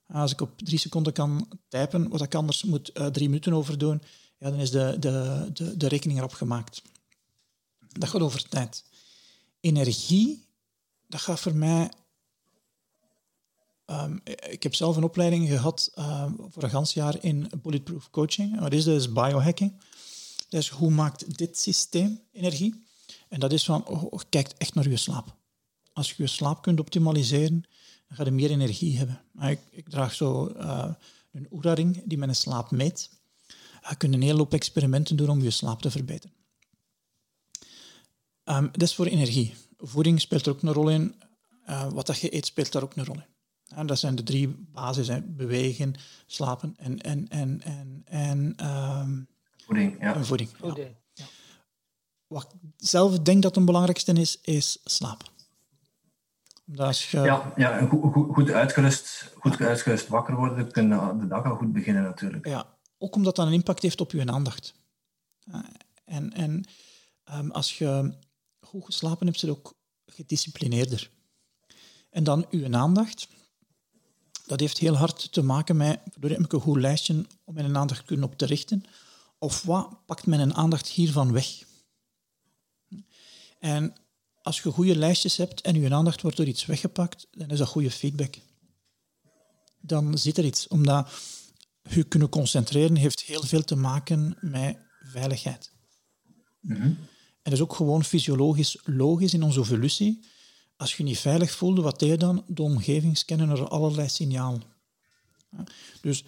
Als ik op drie seconden kan typen, wat ik anders moet uh, drie minuten over doen, ja, dan is de, de, de, de rekening erop gemaakt. Dat gaat over tijd. Energie dat gaat voor mij. Um, ik heb zelf een opleiding gehad um, voor een gans jaar in bulletproof coaching. Wat is dat? is biohacking. Hoe maakt dit systeem energie? En dat is van, oh, kijk echt naar je slaap. Als je je slaap kunt optimaliseren, dan ga je meer energie hebben. Ik, ik draag zo uh, een Oura-ring die mijn slaap meet. Je kunt een hele hoop experimenten doen om je slaap te verbeteren. Um, dat is voor energie voeding speelt er ook een rol in. Uh, wat dat je eet speelt daar ook een rol in. En dat zijn de drie basis: bewegen, slapen en, en, en, en, en um, voeding. Ja. En voeding, voeding. Ja. wat ik zelf denk dat het belangrijkste is, is slaap. als je... Ja, ja goed, goed, goed, uitgerust, goed uitgerust wakker worden, kun je de dag al goed beginnen natuurlijk. Ja, ook omdat dat een impact heeft op je aandacht. En, en um, als je goed geslapen hebt, zit ook gedisciplineerder. En dan uw aandacht. Dat heeft heel hard te maken met, door heb ik een goed lijstje om mijn aandacht kunnen op te richten. Of wat pakt mijn aandacht hiervan weg? En als je goede lijstjes hebt en je aandacht wordt door iets weggepakt, dan is dat goede feedback. Dan zit er iets. Omdat je kunnen concentreren heeft heel veel te maken met veiligheid. Mhm. En dat is ook gewoon fysiologisch logisch in onze evolutie. Als je niet veilig voelde, wat deed je dan? De omgeving scannen er allerlei signalen. Dus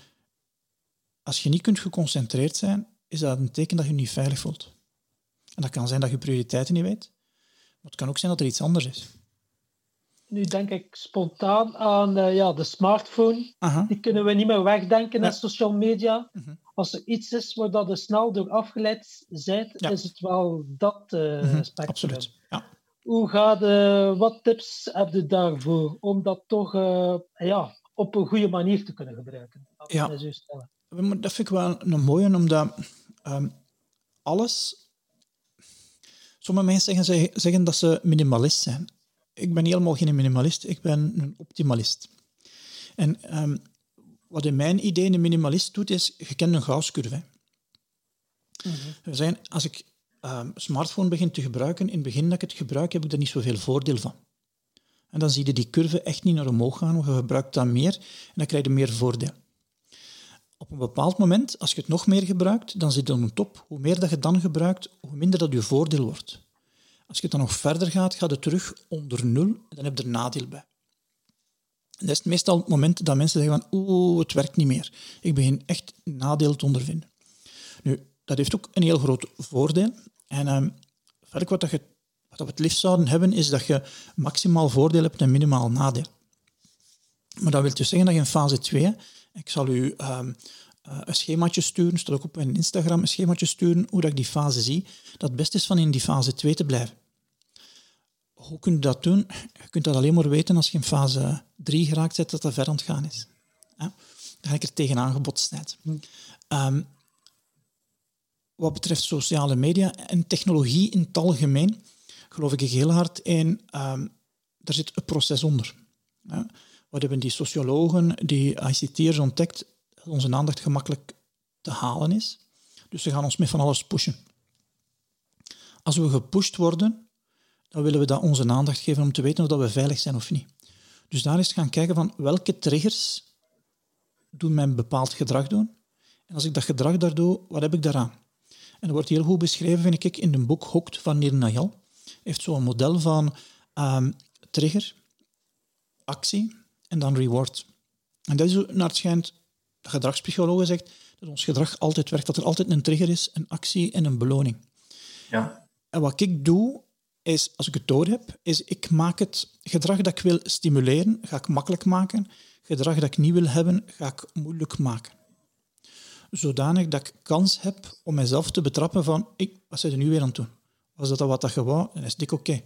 als je niet kunt geconcentreerd zijn, is dat een teken dat je je niet veilig voelt. En dat kan zijn dat je prioriteiten niet weet, maar het kan ook zijn dat er iets anders is. Nu denk ik spontaan aan uh, ja, de smartphone. Die kunnen we niet meer wegdenken naar social media. Mhm. Als er iets is waar dat er snel door afgeleid bent, is het wel dat uh, spectrum. Absoluut. Ja. Hoe gaat, uh, wat tips heb je daarvoor om dat toch ja, op een goede manier te kunnen gebruiken? Dat ja. Dat vind ik wel een mooie, omdat um, alles... Sommige mensen zeggen, zeggen dat ze minimalist zijn ik ben helemaal geen minimalist, ik ben een optimalist. En um, wat in mijn idee een minimalist doet, is, je kent een Gauss-curve. Mm -hmm. zijn, als ik um, smartphone begin te gebruiken, in het begin dat ik het gebruik, heb ik er niet zoveel voordeel van. En dan zie je die curve echt niet naar omhoog gaan, want je gebruikt dat meer en dan krijg je meer voordeel. Op een bepaald moment, als je het nog meer gebruikt, dan zit je op een top. Hoe meer dat je dan gebruikt, hoe minder dat je voordeel wordt. Als je dan nog verder gaat, gaat het terug onder nul en dan heb je er nadeel bij. Dat is meestal het moment dat mensen zeggen van oeh, het werkt niet meer. Ik begin echt nadeel te ondervinden. Nu, dat heeft ook een heel groot voordeel. En um, wat, dat je, wat het liefst zouden hebben, is dat je maximaal voordeel hebt en minimaal nadeel. Maar dat wil dus zeggen dat je in fase 2, ik zal u um, uh, een schemaatje sturen, staat ook op mijn Instagram, een schemaatje sturen, hoe dat ik die fase zie, dat het best is van in die fase 2 te blijven. Hoe kun je dat doen? Je kunt dat alleen maar weten als je in fase 3 geraakt bent, dat dat ver aan het gaan is. Ja? Dan ga ik er tegenaan gebotst um, wat betreft sociale media en technologie in het algemeen, geloof ik heel hard in, um, er zit een proces onder. Ja? Wat hebben die sociologen, die ICT'ers ontdekt, dat onze aandacht gemakkelijk te halen is. Dus ze gaan ons met van alles pushen. Als we gepusht worden, dan willen we dat onze aandacht geven om te weten of dat we veilig zijn of niet. Dus daar is gaan kijken van welke triggers doen mijn bepaald gedrag doen. En als ik dat gedrag daar doe, wat heb ik daaraan? En dat wordt heel goed beschreven, vind ik, in een boek Hooked van Nir Nayal. Hij heeft zo'n model van um, trigger, actie en dan reward. En dat is naar het schijnt, de gedragspsycholoog zegt, dat ons gedrag altijd werkt, dat er altijd een trigger is, een actie en een beloning. Ja. En wat ik doe, is, als ik het door heb, is ik maak het gedrag dat ik wil stimuleren, ga ik makkelijk maken. Gedrag dat ik niet wil hebben, ga ik moeilijk maken. Zodanig dat ik kans heb om mezelf te betrappen van, ik, wat zijn er nu weer aan het doen? Was dat wat dat je? Dan is het oké.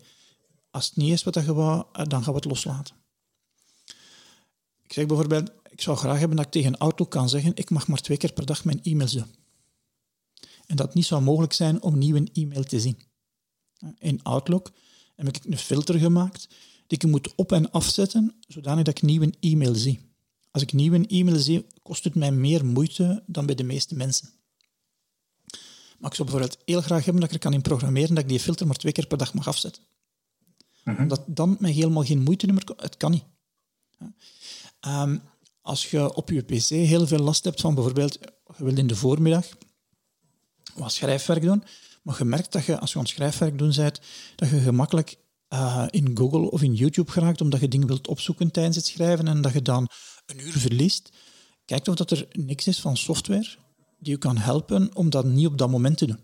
Als het niet is wat dat je wou, eh, dan gaan we het loslaten. Ik zeg bijvoorbeeld, ik zou graag hebben dat ik tegen een auto kan zeggen, ik mag maar twee keer per dag mijn e-mails doen. En dat niet zou mogelijk zijn om nieuw een e-mail te zien in Outlook heb ik een filter gemaakt die ik moet op- en afzetten, zodanig dat ik nieuwe e-mail zie. Als ik nieuwe e-mail zie, kost het mij meer moeite dan bij de meeste mensen. Maar ik zou bijvoorbeeld heel graag hebben dat ik er kan in programmeren dat ik die filter maar twee keer per dag mag afzetten. Mm Dat dan mij helemaal geen moeite meer... Het kan niet. Um, als je op je pc heel veel last hebt van bijvoorbeeld, je wilt in de voormiddag wat schrijfwerk doen, maar je merkt dat je, als je aan schrijfwerk doen bent, dat je gemakkelijk uh, in Google of in YouTube geraakt, omdat je dingen wilt opzoeken tijdens het schrijven en dat je dan een uur verliest. Kijk of dat er niks is van software die je kan helpen om dat niet op dat moment te doen.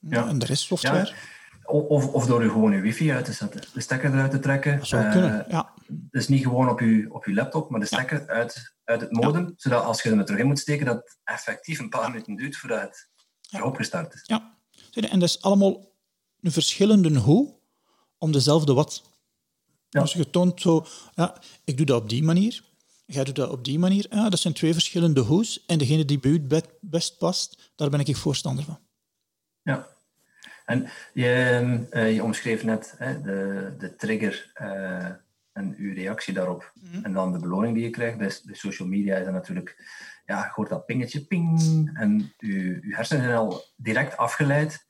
Ja. En er is software. Ja. Of, of door je gewoon je wifi uit te zetten. De stekker eruit te trekken. Dat zou kunnen, ja. Dus niet gewoon op je, op je laptop, maar de stekker uit, uit het modem. Zodat als je er terug in moet steken, dat effectief een paar minuten duurt voordat het opgestart is. Ja, en dat is allemaal een verschillende hoe om dezelfde wat. Ja. Dus je toont zo, ja, ik doe dat op die manier, jij doet dat op die manier. Ja, dat zijn twee verschillende hoes en degene die bij u het be- best past, daar ben ik voorstander van. Ja. En je, eh, je omschreef net hè, de, de trigger eh, en uw reactie daarop. En dan de beloning die je krijgt. Bij, bij social media is dat natuurlijk, ja, je hoort dat pingetje, ping. En je, je hersenen zijn al direct afgeleid.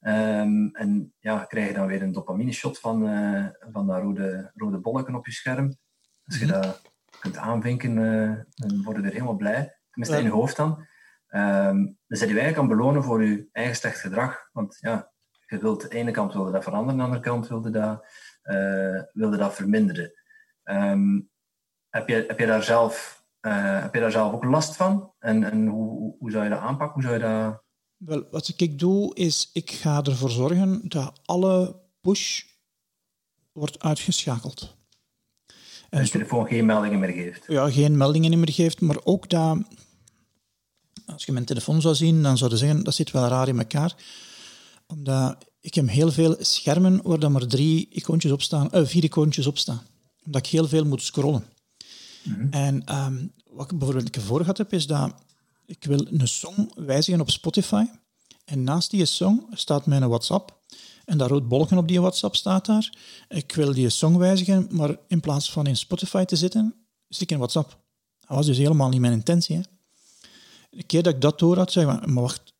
Ehm, en ja, krijg je dan weer een dopamine shot van, eh, van dat rode, rode bolken op je scherm. Als je dat kunt aanvinken, eh, dan word je weer helemaal blij. Tenminste, Ja. in je hoofd dan. Ehm, dan zit je eigenlijk aan belonen voor je eigen slecht gedrag. Want ja, je wilt, aan de ene kant wilde dat veranderen, aan de andere kant wilde dat, wilde dat verminderen. Ehm, heb, je, heb, je daar zelf, eh, heb je daar zelf ook last van? En, en hoe, hoe, zou je dat aanpakken? Hoe zou je dat... Wel, wat ik doe, is ik ga ervoor zorgen dat alle push wordt uitgeschakeld. En je telefoon geen meldingen meer geeft. ja, geen meldingen meer geeft, maar ook dat... Als je mijn telefoon zou zien, dan zou je zeggen, dat zit wel raar in elkaar. Omdat ik heb heel veel schermen waar dan maar drie icoontjes op staan, eh, vier icoontjes op staan. Omdat ik heel veel moet scrollen. En ehm, wat ik bijvoorbeeld ervoor gehad heb, is dat ik wil een song wijzigen op Spotify. En naast die song staat mijn WhatsApp. En dat rood bolken op die WhatsApp staat daar. Ik wil die song wijzigen, maar in plaats van in Spotify te zitten, zit ik in WhatsApp. Dat was dus helemaal niet mijn intentie. Hè. De keer dat ik dat door had, zei ik, maar wacht,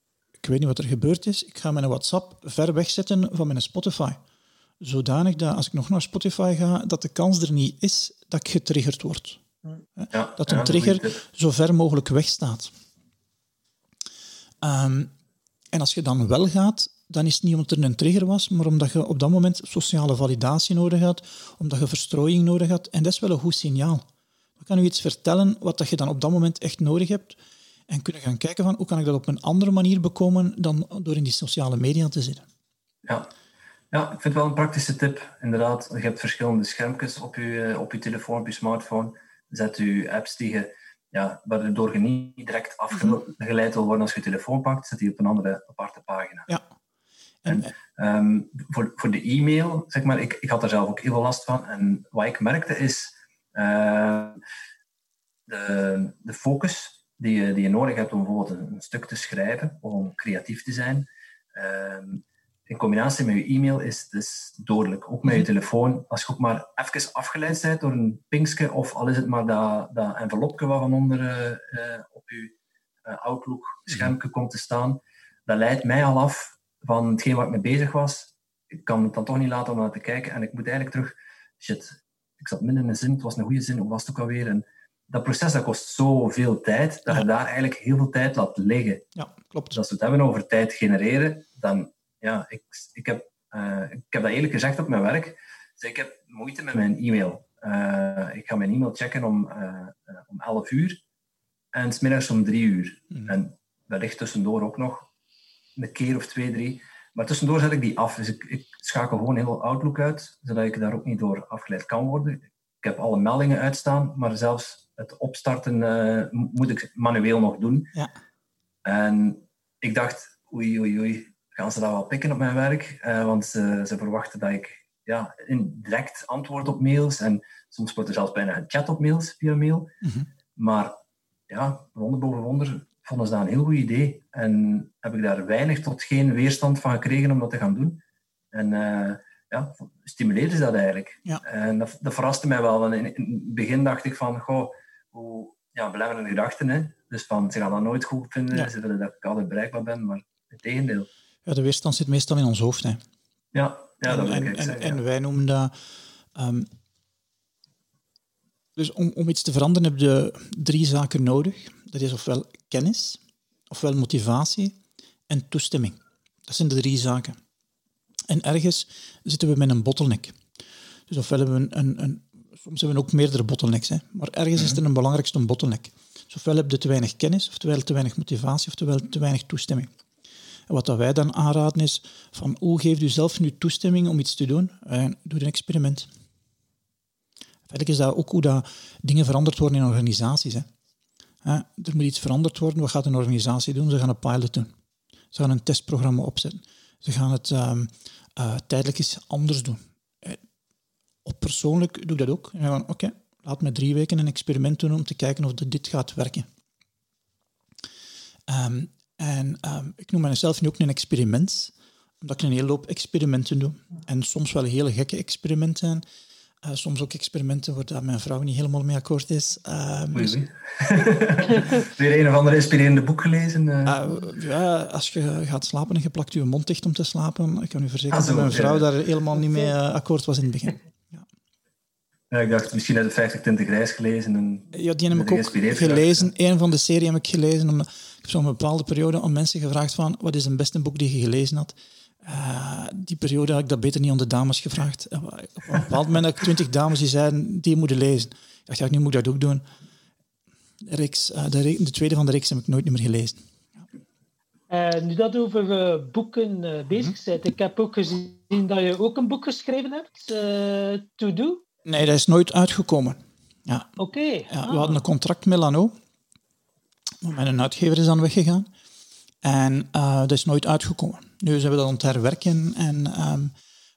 ik weet niet wat er gebeurd is. Ik ga mijn WhatsApp ver wegzetten van mijn Spotify. Zodanig dat als ik nog naar Spotify ga, dat de kans er niet is dat ik getriggerd word. Ja, Dat een trigger zo ver mogelijk wegstaat. Ehm, en als je dan wel gaat, dan is het niet omdat er een trigger was, maar omdat je op dat moment sociale validatie nodig had, omdat je verstrooiing nodig had. En dat is wel een goed signaal. Dan kan u iets vertellen wat dat je dan op dat moment echt nodig hebt. En kunnen gaan kijken van hoe kan ik dat op een andere manier bekomen dan door in die sociale media te zitten. Ja. ja, ik vind het wel een praktische tip. Inderdaad, je hebt verschillende schermpjes op je, eh, op je telefoon, op je smartphone. Zet je apps die je, ja, waardoor je niet direct afgeleid wil worden als je je telefoon pakt, zet die op een andere aparte pagina. Ja. En, Ehm, voor, voor de e-mail, zeg maar, ik, ik had daar zelf ook heel veel last van. En wat ik merkte is eh, de, de focus die je, die je nodig hebt om bijvoorbeeld een, een stuk te schrijven om creatief te zijn. ehm, in combinatie met je e-mail is het dus dodelijk. Ook met je telefoon. Als je ook maar even afgeleid bent door een pinkske, of al is het maar dat, dat envelopje wat van onder eh, eh, op je eh, Outlook-schermpje komt te staan, dat leidt mij al af van hetgeen waar ik mee bezig was. Ik kan het dan toch niet laten om naar te kijken. En ik moet eigenlijk terug... Shit, ik zat midden in een zin, het was een goede zin, hoe was het ook alweer? En dat proces dat kost zoveel tijd, dat je daar eigenlijk heel veel tijd laat liggen. ja, klopt. Dus als we het hebben over tijd genereren, dan... Ja, ik, ik, heb, eh, ik heb dat eerlijk gezegd op mijn werk. Dus ik heb moeite met mijn e-mail. Eh, ik ga mijn e-mail checken om, eh, om 11 uur en smiddags om 3 uur. En wellicht tussendoor ook nog een keer of twee, drie. Maar tussendoor zet ik die af. Dus ik, ik schakel gewoon heel Outlook uit, zodat ik daar ook niet door afgeleid kan worden. Ik heb alle meldingen uitstaan, maar zelfs het opstarten eh, moet ik manueel nog doen. Ja. En ik dacht, oei, oei, oei, gaan ze dat wel pikken op mijn werk? Eh, want ze, ze verwachten dat ik ja, in- direct antwoord op mails. En soms wordt er zelfs bijna gechat op mails, via mail. Maar ja, wonder boven wonder vonden ze dat een heel goed idee. En heb ik daar weinig tot geen weerstand van gekregen om dat te gaan doen. En eh, ja, stimuleerde ze dat eigenlijk. Ja. En dat, dat verraste mij wel. Want in, in het begin dacht ik van, goh, hoe ja, belemmerende gedachten. Hè? Dus van, ze gaan dat nooit goed vinden. Ja. Ze willen dat ik altijd bereikbaar ben. Maar het tegendeel. Ja, de weerstand zit meestal in ons hoofd. Hè. Ja, ja dat wil ik en, eigenlijk en, zeggen. en wij noemen dat. ehm, dus om, om iets te veranderen heb je drie zaken nodig. Dat is ofwel kennis, ofwel motivatie en toestemming. Dat zijn de drie zaken. En ergens zitten we met een bottleneck. Dus ofwel hebben we een, een, soms hebben we ook meerdere bottlenecks, hè, maar ergens is er een belangrijkste bottleneck. Dus ofwel heb je te weinig kennis, oftewel te weinig motivatie, oftewel te weinig toestemming. En wat dat wij dan aanraden is, van hoe geeft u zelf nu toestemming om iets te doen? En doe een experiment. Verder is dat ook hoe dat dingen veranderd worden in organisaties. Hè, er moet iets veranderd worden. Wat gaat een organisatie doen? Ze gaan een pilot doen. Ze gaan een testprogramma opzetten. Ze gaan het um, tijdelijk eens anders doen. Op persoonlijk doe ik dat ook. En dan oké, laat me drie weken een experiment doen om te kijken of dit gaat werken. Um, en um, ik noem mezelf nu ook een experiment, omdat ik een hele hoop experimenten doe. En soms wel hele gekke experimenten. Uh, soms ook experimenten waar mijn vrouw niet helemaal mee akkoord is. Dus... Weer een of ander inspirerende boek gelezen? Uh... ja, als je gaat slapen en je plakt je mond dicht om te slapen, ik kan u verzekeren ah, dat mijn vrouw daar helemaal niet mee akkoord was in het begin. Ja, ik dacht, misschien uit de 50 Tinten Grijs gelezen. En ja, die heb ik ook gelezen. Een van de serie heb ik gelezen. Om, ik heb zo'n bepaalde periode aan mensen gevraagd van, wat is een beste boek die je gelezen had? Uh, die periode had ik dat beter niet aan de dames gevraagd. Op een bepaald moment had ik twintig dames die zeiden, die moeten lezen. Ik dacht, ja, nu moet ik dat ook doen. De, reeks, uh, de, de, tweede van de reeks heb ik nooit meer gelezen. Uh, nu dat over boeken bezig bent. Ik heb ook gezien dat je ook een boek geschreven hebt, To Do. Nee, dat is nooit uitgekomen. Ja. Oké. Ja, We ah. hadden een contract met Lano. Mijn uitgever is dan weggegaan. En dat is nooit uitgekomen. Nu zijn we dat aan het herwerken en um,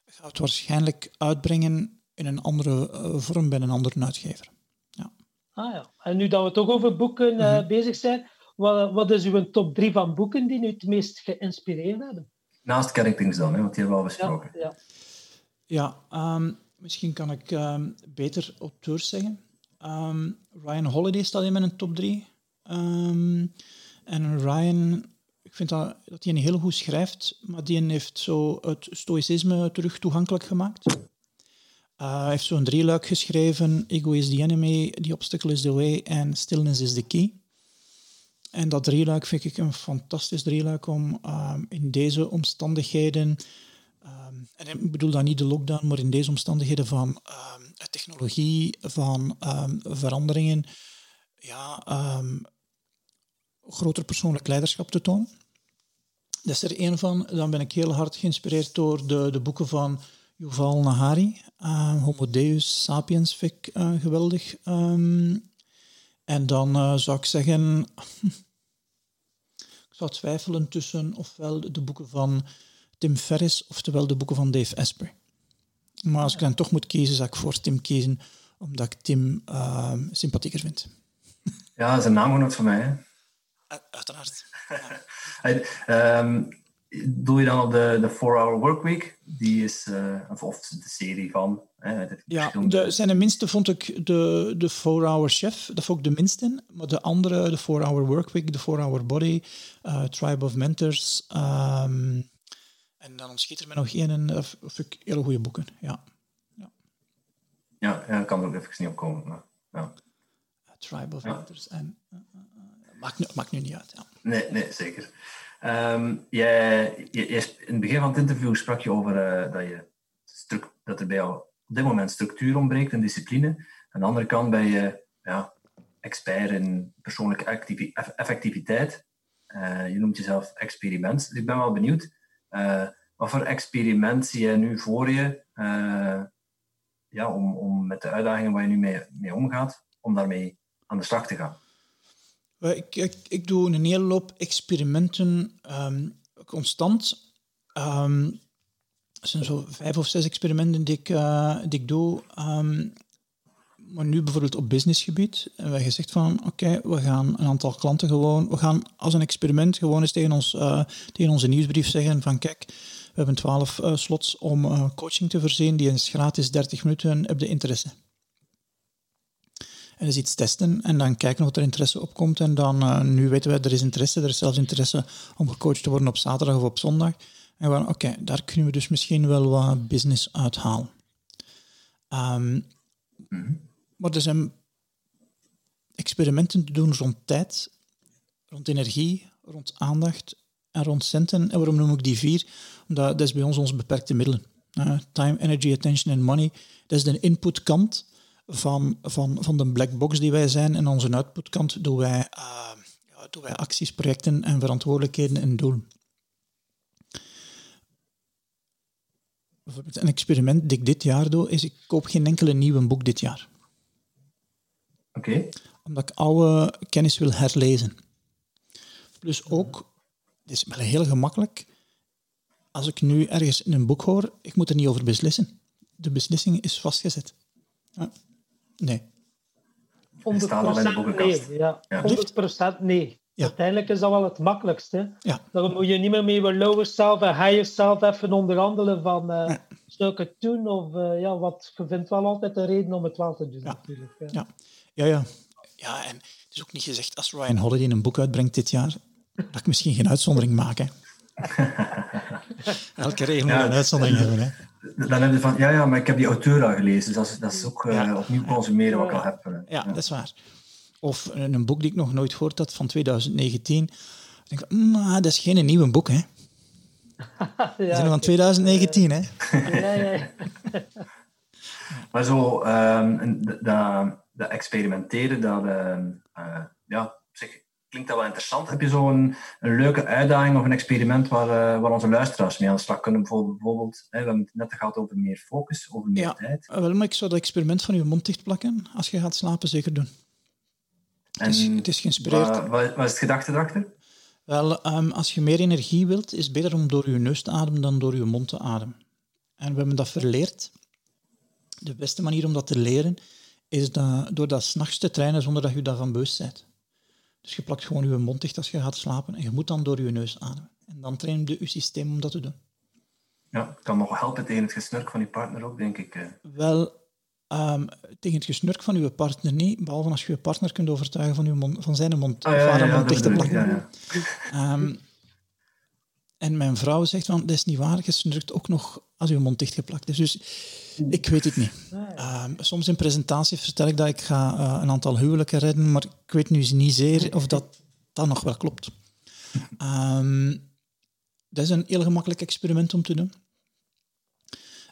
gaan het waarschijnlijk uitbrengen in een andere uh, vorm bij een andere uitgever. Ja. Ah ja. En nu dat we toch over boeken uh, mm -hmm. bezig zijn, wat, wat, is uw top drie van boeken die u het meest geïnspireerd hebben? Naast Characters dan, hè, want die hebben we al besproken. Ja, ja. ja um, Misschien kan ik um, beter auteurs zeggen. Um, Ryan Holiday staat in mijn top 3. Um, ehm, en Ryan, ik vind dat, dat hij een heel goed schrijft, maar die heeft zo het stoïcisme terug toegankelijk gemaakt. Uh, hij heeft zo'n drieluik geschreven: Ego is the enemy, The obstacle is the way en Stillness is the key. En dat drieluik vind ik een fantastisch drieluik om in deze omstandigheden Um, en ik bedoel dan niet de lockdown, maar in deze omstandigheden van um, technologie, van veranderingen, ja, groter persoonlijk leiderschap te tonen. Dat is er één van. Dan ben ik heel hard geïnspireerd door de, de boeken van Yuval Nahari. Uh, Homo Deus Sapiens vind ik uh, geweldig. en dan uh, zou ik zeggen... ik zou twijfelen tussen ofwel de boeken van Tim Ferriss, oftewel de boeken van Dave Esper. Maar als ik dan toch moet kiezen, zou ik voor Tim kiezen, omdat ik Tim uh, sympathieker vind. Ja, dat is een van mij. Uiteraard. Ja. um, doe je dan op de, de 4-Hour Workweek? Die is, uh, of de serie van. Hè, ja, de, zijn de minste vond ik de, de 4-Hour Chef. Dat vond ik de minste. Maar de andere, de 4-Hour Workweek, de 4-Hour Body, uh, Tribe of Mentors, um, en dan schiet er me nog één of, of ik hele goede boeken. Ja. Ja, ja, ja kan er ook even niet op komen. Maar, ja. Tribe of ja. En, maakt, nu, nu niet uit. Ja. Nee, nee, zeker. Um, jij, in het begin van het interview sprak je over uh, dat, je dat er bij jou op dit moment structuur ontbreekt en discipline. Aan de andere kant ben je ja, expert in persoonlijke effectiviteit. Uh, je noemt jezelf experiment. Dus ik ben wel benieuwd uh, wat voor experiment zie je nu voor je ja, om, om met de uitdagingen waar je nu mee, mee omgaat, om daarmee aan de slag te gaan? Ik, ik, ik doe een hele loop experimenten um, constant. Um, zijn zo vijf of zes experimenten die ik, uh, die ik doe. Um, maar nu bijvoorbeeld op businessgebied. En wij gezegd van, oké, we gaan een aantal klanten gewoon... We gaan als een experiment gewoon eens tegen, ons, uh, tegen onze nieuwsbrief zeggen van, kijk, we hebben twaalf uh, slots om coaching te voorzien. Die is gratis 30 minuten. Heb de interesse? En dus iets testen en dan kijken of er interesse opkomt. En dan, nu weten we, er is interesse. Er is zelfs interesse om gecoacht te worden op zaterdag of op zondag. En we oké, daar kunnen we dus misschien wel wat business uithalen. Um, maar er zijn experimenten te doen rond tijd, rond energie, rond aandacht en rond centen. En waarom noem ik die vier? Omdat dat is bij ons onze beperkte middelen. Uh, time, energy, attention en money. Dat is de inputkant van, van, van de black box die wij zijn. En onze outputkant doen wij, uh, ja, doen wij acties, projecten en verantwoordelijkheden en doelen. Bijvoorbeeld een experiment dat ik dit jaar doe, is ik koop geen enkele nieuwe boek dit jaar. Omdat ik oude kennis wil herlezen. Plus ook, het is wel heel gemakkelijk, als ik nu ergens in een boek hoor, ik moet er niet over beslissen. De beslissing is vastgezet. Ja. Nee. 100% nee. Ja. 100% nee. Ja. Uiteindelijk is dat wel het makkelijkste. Ja. Dan moet je niet meer mee lower self en higher self even onderhandelen van uh, zou ik het doen of uh, ja, wat je vindt wel altijd een reden om het wel te doen ja. natuurlijk. Ja. Ja. ja, ja. Ja, en het is ook niet gezegd als Ryan Holiday een boek uitbrengt dit jaar, dat ik misschien geen uitzondering maak. Hè. Elke regel moet een uitzondering hebben. Hè. Dan heb je van, ja, ja, maar ik heb die auteur al gelezen, dus dat is, dat is ook uh, opnieuw consumeren wat ik al heb. Ja, dat is waar. Of een boek die ik nog nooit gehoord had van 2019. Ik denk, mm, ah, dat is geen nieuwe boek, hè? ja, dat is van 2019, hè? ja, ja. maar zo, um, dat, dat experimenteren, dat, uh, ja, klinkt dat wel interessant. Heb je zo'n een, leuke uitdaging of een experiment waar, uh, waar onze luisteraars mee aan de slag kunnen? Bijvoorbeeld, hè, we hebben het net gehad over meer focus, over meer ja, tijd. Wel, maar ik zou dat experiment van je mond dicht plakken als je gaat slapen zeker doen. En het, is, het is geïnspireerd. Wat, wat, is het gedachte erachter? Wel, um, als je meer energie wilt, is het beter om door je neus te ademen dan door je mond te ademen. En we hebben dat verleerd. De beste manier om dat te leren is dat, door dat s'nachts te trainen zonder dat je daarvan bewust bent. Dus je plakt gewoon je mond dicht als je gaat slapen en je moet dan door je neus ademen. En dan train je je systeem om dat te doen. Ja, het kan nog helpen tegen het gesnurk van je partner ook, denk ik. Wel, um, tegen het gesnurk van je partner niet, behalve als je je partner kunt overtuigen van, uw mond, van zijn mond, ah, ja, of haar ja, mond dicht te plakken. Um, en mijn vrouw zegt van, dat is niet waar, je snurkt ook nog als je mond dichtgeplakt is. Dus ik weet het niet. Um, soms in presentaties vertel ik dat ik ga uh, een aantal huwelijken redden, maar ik weet nu niet zeer of dat, dat nog wel klopt. Um, dat is een heel gemakkelijk experiment om te doen.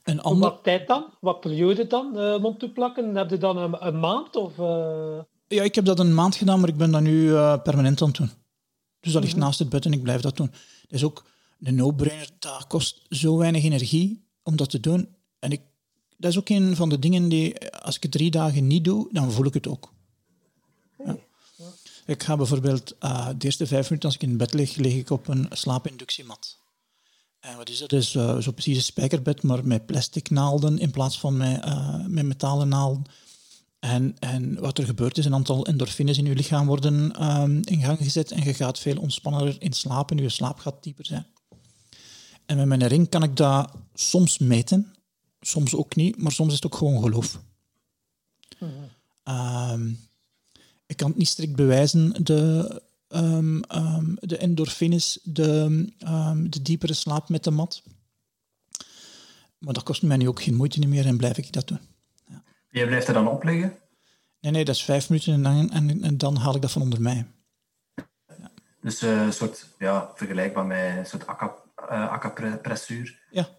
Een ander... Wat tijd dan? Wat periode dan, uh, mond te plakken? Heb je dan een, een maand? Of, uh... Ja, ik heb dat een maand gedaan, maar ik ben dat nu uh, permanent aan het doen. Dus dat ligt mm -hmm. naast het bed en ik blijf dat doen. Dat is ook een no-brainer. Dat kost zo weinig energie om dat te doen. En ik, dat is ook een van de dingen die, als ik het drie dagen niet doe, dan voel ik het ook. Ik ga bijvoorbeeld uh, de eerste vijf minuten als ik in bed lig, lig ik op een slaapinductiemat. En wat is dat? Dus uh, zo precies een spijkerbed, maar met plastic naalden in plaats van met, uh, met metalen naalden. En, en wat er gebeurt is, een aantal endorfines in je lichaam worden um, in gang gezet en je gaat veel ontspannender in slapen, je slaap gaat dieper zijn. En met mijn ring kan ik dat soms meten, soms ook niet, maar soms is het ook gewoon geloof. -hmm. um, ik kan het niet strikt bewijzen, de, um, um, de endorfines, de, de diepere slaap met de mat. Maar dat kost mij nu ook geen moeite meer en blijf ik dat doen. Ja. Je blijft er dan opleggen? Nee, nee, dat is vijf minuten en dan, en, en dan haal ik dat van onder mij. Ja. Dus uh, een soort, ja, vergelijkbaar met een soort accapressuur. Ja.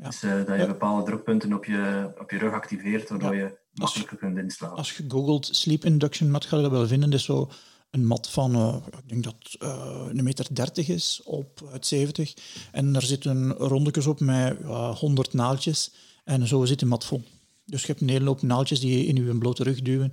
Ja. Dus uh, dat je bepaalde drukpunten op je, op je rug activeert, waardoor ja. je makkelijker kunt inslapen. Als je googelt sleep induction mat, ga je dat wel vinden. Dat is zo een mat van, uh, ik denk dat uh, een meter 30 is op het 70. En daar zitten rondetjes op met uh, 100 naaldjes. En zo zit de mat vol. Dus je hebt een hele hoop naaldjes die je in je blote rug duwen.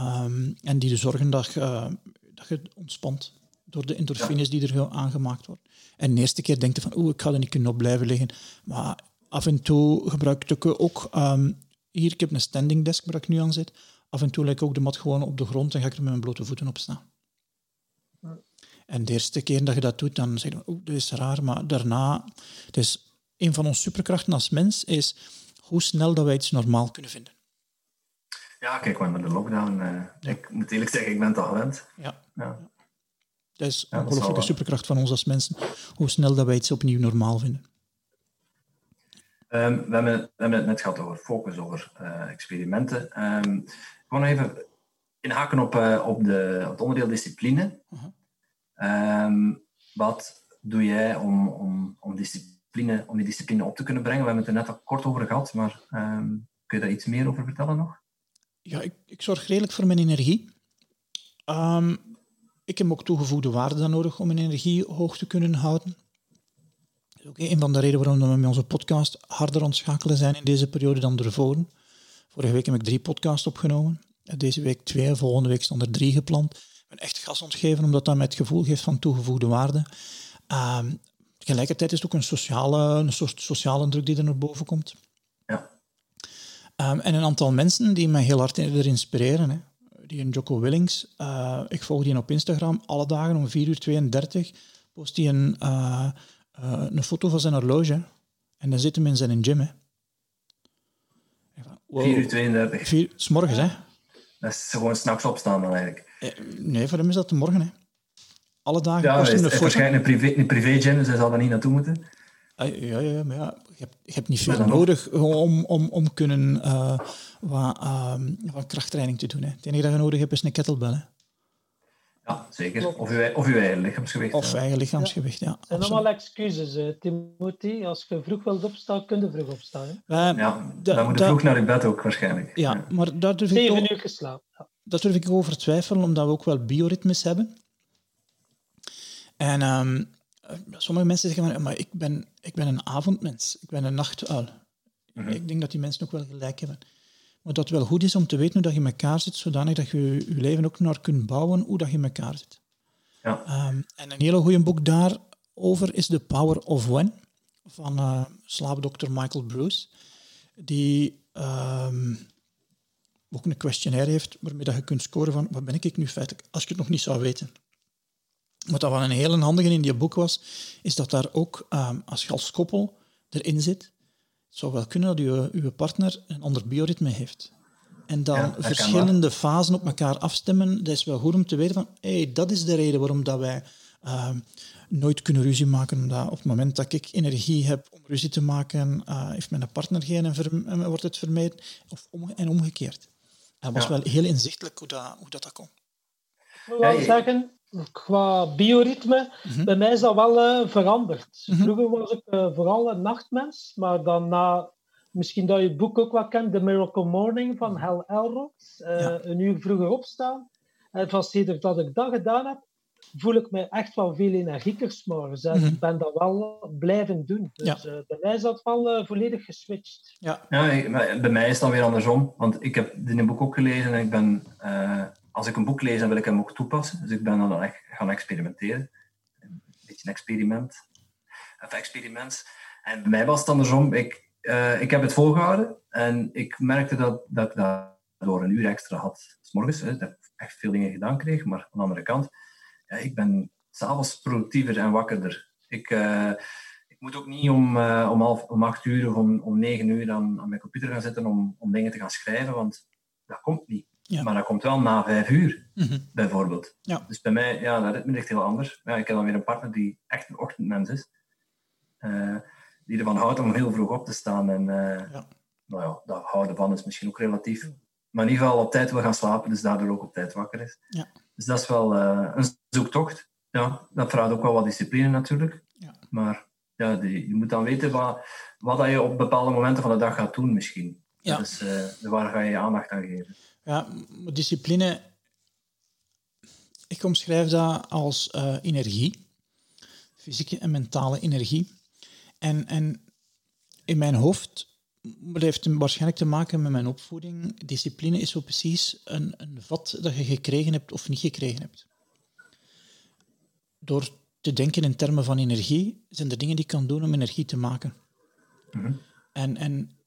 Um, en die ervoor zorgen dat, je, dat je ontspant door de endorfines ja. die er aangemaakt worden. En de eerste keer denk je van, oeh, ik ga er niet kunnen op blijven liggen. Maar af en toe gebruik ik ook... Um, hier, ik heb een standing desk waar ik nu aan zit. Af en toe leg ik ook de mat gewoon op de grond en ga ik er met mijn blote voeten op staan. Ja. En de eerste keer dat je dat doet, dan zeg je, oeh, dat is raar. Maar daarna... Dus een van onze superkrachten als mens is hoe snel dat wij iets normaal kunnen vinden. Ja, kijk, maar met de lockdown... Uh, ja. Ik moet eerlijk zeggen, ik ben het al gewend. Ja. ja. Dat is een ongelooflijke superkracht van ons als mensen. Hoe snel dat wij iets opnieuw normaal vinden. Um, we, hebben, we hebben het net gehad over focus, over uh, experimenten. Um, gewoon even inhaken op, uh, op, de, op het onderdeel discipline. -huh. um, wat doe jij om, om, om, discipline, om die discipline op te kunnen brengen? We hebben het er net al kort over gehad, maar kun je daar iets meer over vertellen nog? Ja, ik, ik zorg redelijk voor mijn energie. ik heb ook toegevoegde waarde dan nodig om mijn energie hoog te kunnen houden. Dat is ook een van de redenen waarom we met onze podcast harder ontschakelen zijn in deze periode dan ervoor. Vorige week heb ik drie podcasts opgenomen. Deze week twee, volgende week staan er drie gepland. Ik ben echt gas ontgeven, omdat dat mij het gevoel geeft van toegevoegde waarde. Uh, je tegelijkertijd is het ook een sociale, een soort sociale druk die er naar boven komt. Ja. Ehm, en een aantal mensen die mij heel hard erin inspireren. Hè. Die een Jocko Willings, uh, ik volg die op Instagram, alle dagen om 4 uur 32 post hij een, uh, uh, een foto van zijn horloge. En dan zit hem in zijn gym. Hè. Wow. 4 uur 32. 4, s morgens, hè? Dat is gewoon s'nachts opstaan dan eigenlijk. Nee, voor hem is dat de morgen, hè. Alle dagen ja, hij is waarschijnlijk een privé, een privé gym, dus hij zal daar niet naartoe moeten. Ah, Ja, ja, maar ja, je, hebt, je hebt niet veel nodig om, om, om kunnen uh, wat, uh, wat krachttraining te doen. Hè. Het enige dat je nodig hebt is een kettlebell. Hè. Ja, zeker. Of je, of je eigen lichaamsgewicht. Of eigen lichaamsgewicht, ja. Het zijn allemaal excuses, uh, Timothy. Als je vroeg wilt opstaan, kun je vroeg opstaan. Hè? Uh, ja, dan moet je vroeg naar je bed ook waarschijnlijk. Ja, ja. maar daar durf ik Zeven uur geslapen. Ja. Dat durf ik over twijfelen, omdat we ook wel bioritmes hebben. En um, sommige mensen zeggen, van, maar ik ben, ik ben een avondmens, ik ben een nachtuil. Mm -hmm. Ik denk dat die mensen ook wel gelijk hebben. Maar dat het wel goed is om te weten hoe dat je in elkaar zit, zodanig dat je je leven ook naar kunt bouwen hoe dat je in elkaar zit. Ja. Um, en een hele goede boek daarover is The Power of When, van uh, slaapdokter Michael Bruce, die um, ook een questionnaire heeft waarmee dat je kunt scoren van wat ben ik nu feitelijk, als je het nog niet zou weten. Wat dat wel een hele handige in die boek was, is dat daar ook, um, als je als koppel erin zit, het zou wel kunnen dat uw, uw partner een ander bioritme heeft. En dan Ja, verschillende fasen op elkaar afstemmen. Dat is wel goed om te weten van, hey, dat is de reden waarom dat wij uh, nooit kunnen ruzie maken. Omdat op het moment dat ik energie heb om ruzie te maken, uh, heeft mijn partner geen en, ver, en wordt het vermeden. Of om, en omgekeerd. Dat was Ja. wel heel inzichtelijk hoe dat, hoe dat, dat kon. Ik wil wel je- zeggen, qua bioritme, Mhm. bij mij is dat wel eh, veranderd. Mhm. Vroeger was ik eh, vooral een nachtmens, maar dan na, misschien dat je het boek ook wel kent, The Miracle Morning van Hal Elrod, eh, Ja. een uur vroeger opstaan. En van sinds dat ik dat gedaan heb, voel ik me echt wel veel energieker 's morgens. En Mhm. ik ben dat wel blijven doen. Dus Ja. eh, bij mij is dat wel volledig geswitcht. Ja, Ja, bij mij is dan weer andersom. Want ik heb dit boek ook gelezen en ik ben, eh, als ik een boek lees, dan wil ik hem ook toepassen. Dus ik ben dan echt gaan experimenteren. Een beetje een experiment. Of experiment. En bij mij was het andersom. Ik, eh, ik heb het volgehouden en ik merkte dat, dat ik daardoor een uur extra had. S morgens, hè, dat ik echt veel dingen gedaan kreeg. Maar aan de andere kant, ja, ik ben s'avonds productiever en wakkerder. Ik, eh, ik moet ook niet om, eh, om, half, om acht uur of om, om negen uur aan, aan mijn computer gaan zitten om, om dingen te gaan schrijven, want dat komt niet. Ja. Maar dat komt wel na vijf uur, Mhm. bijvoorbeeld. Ja. Dus bij mij, ja, dat ritme ligt heel anders. Ja, ik heb dan weer een partner die echt een ochtendmens is. eh, die ervan houdt om heel vroeg op te staan. En Ja. nou ja, dat houden van is misschien ook relatief. Maar in ieder geval op tijd wil gaan slapen, dus daardoor ook op tijd wakker is. Ja. Dus dat is wel eh, een zoektocht. Ja, dat vraagt ook wel wat discipline natuurlijk. Ja. Maar ja, die, je moet dan weten wat, wat dat je op bepaalde momenten van de dag gaat doen misschien. Ja. Dat is, eh, waar ga je je aandacht aan geven. Ja, discipline, ik omschrijf dat als eh, energie, fysieke en mentale energie. En, en in mijn hoofd, dat heeft waarschijnlijk te maken met mijn opvoeding, discipline is zo precies een, een vat dat je gekregen hebt of niet gekregen hebt. Door te denken in termen van energie, zijn er dingen die ik kan doen om energie te maken. Mhm. En, en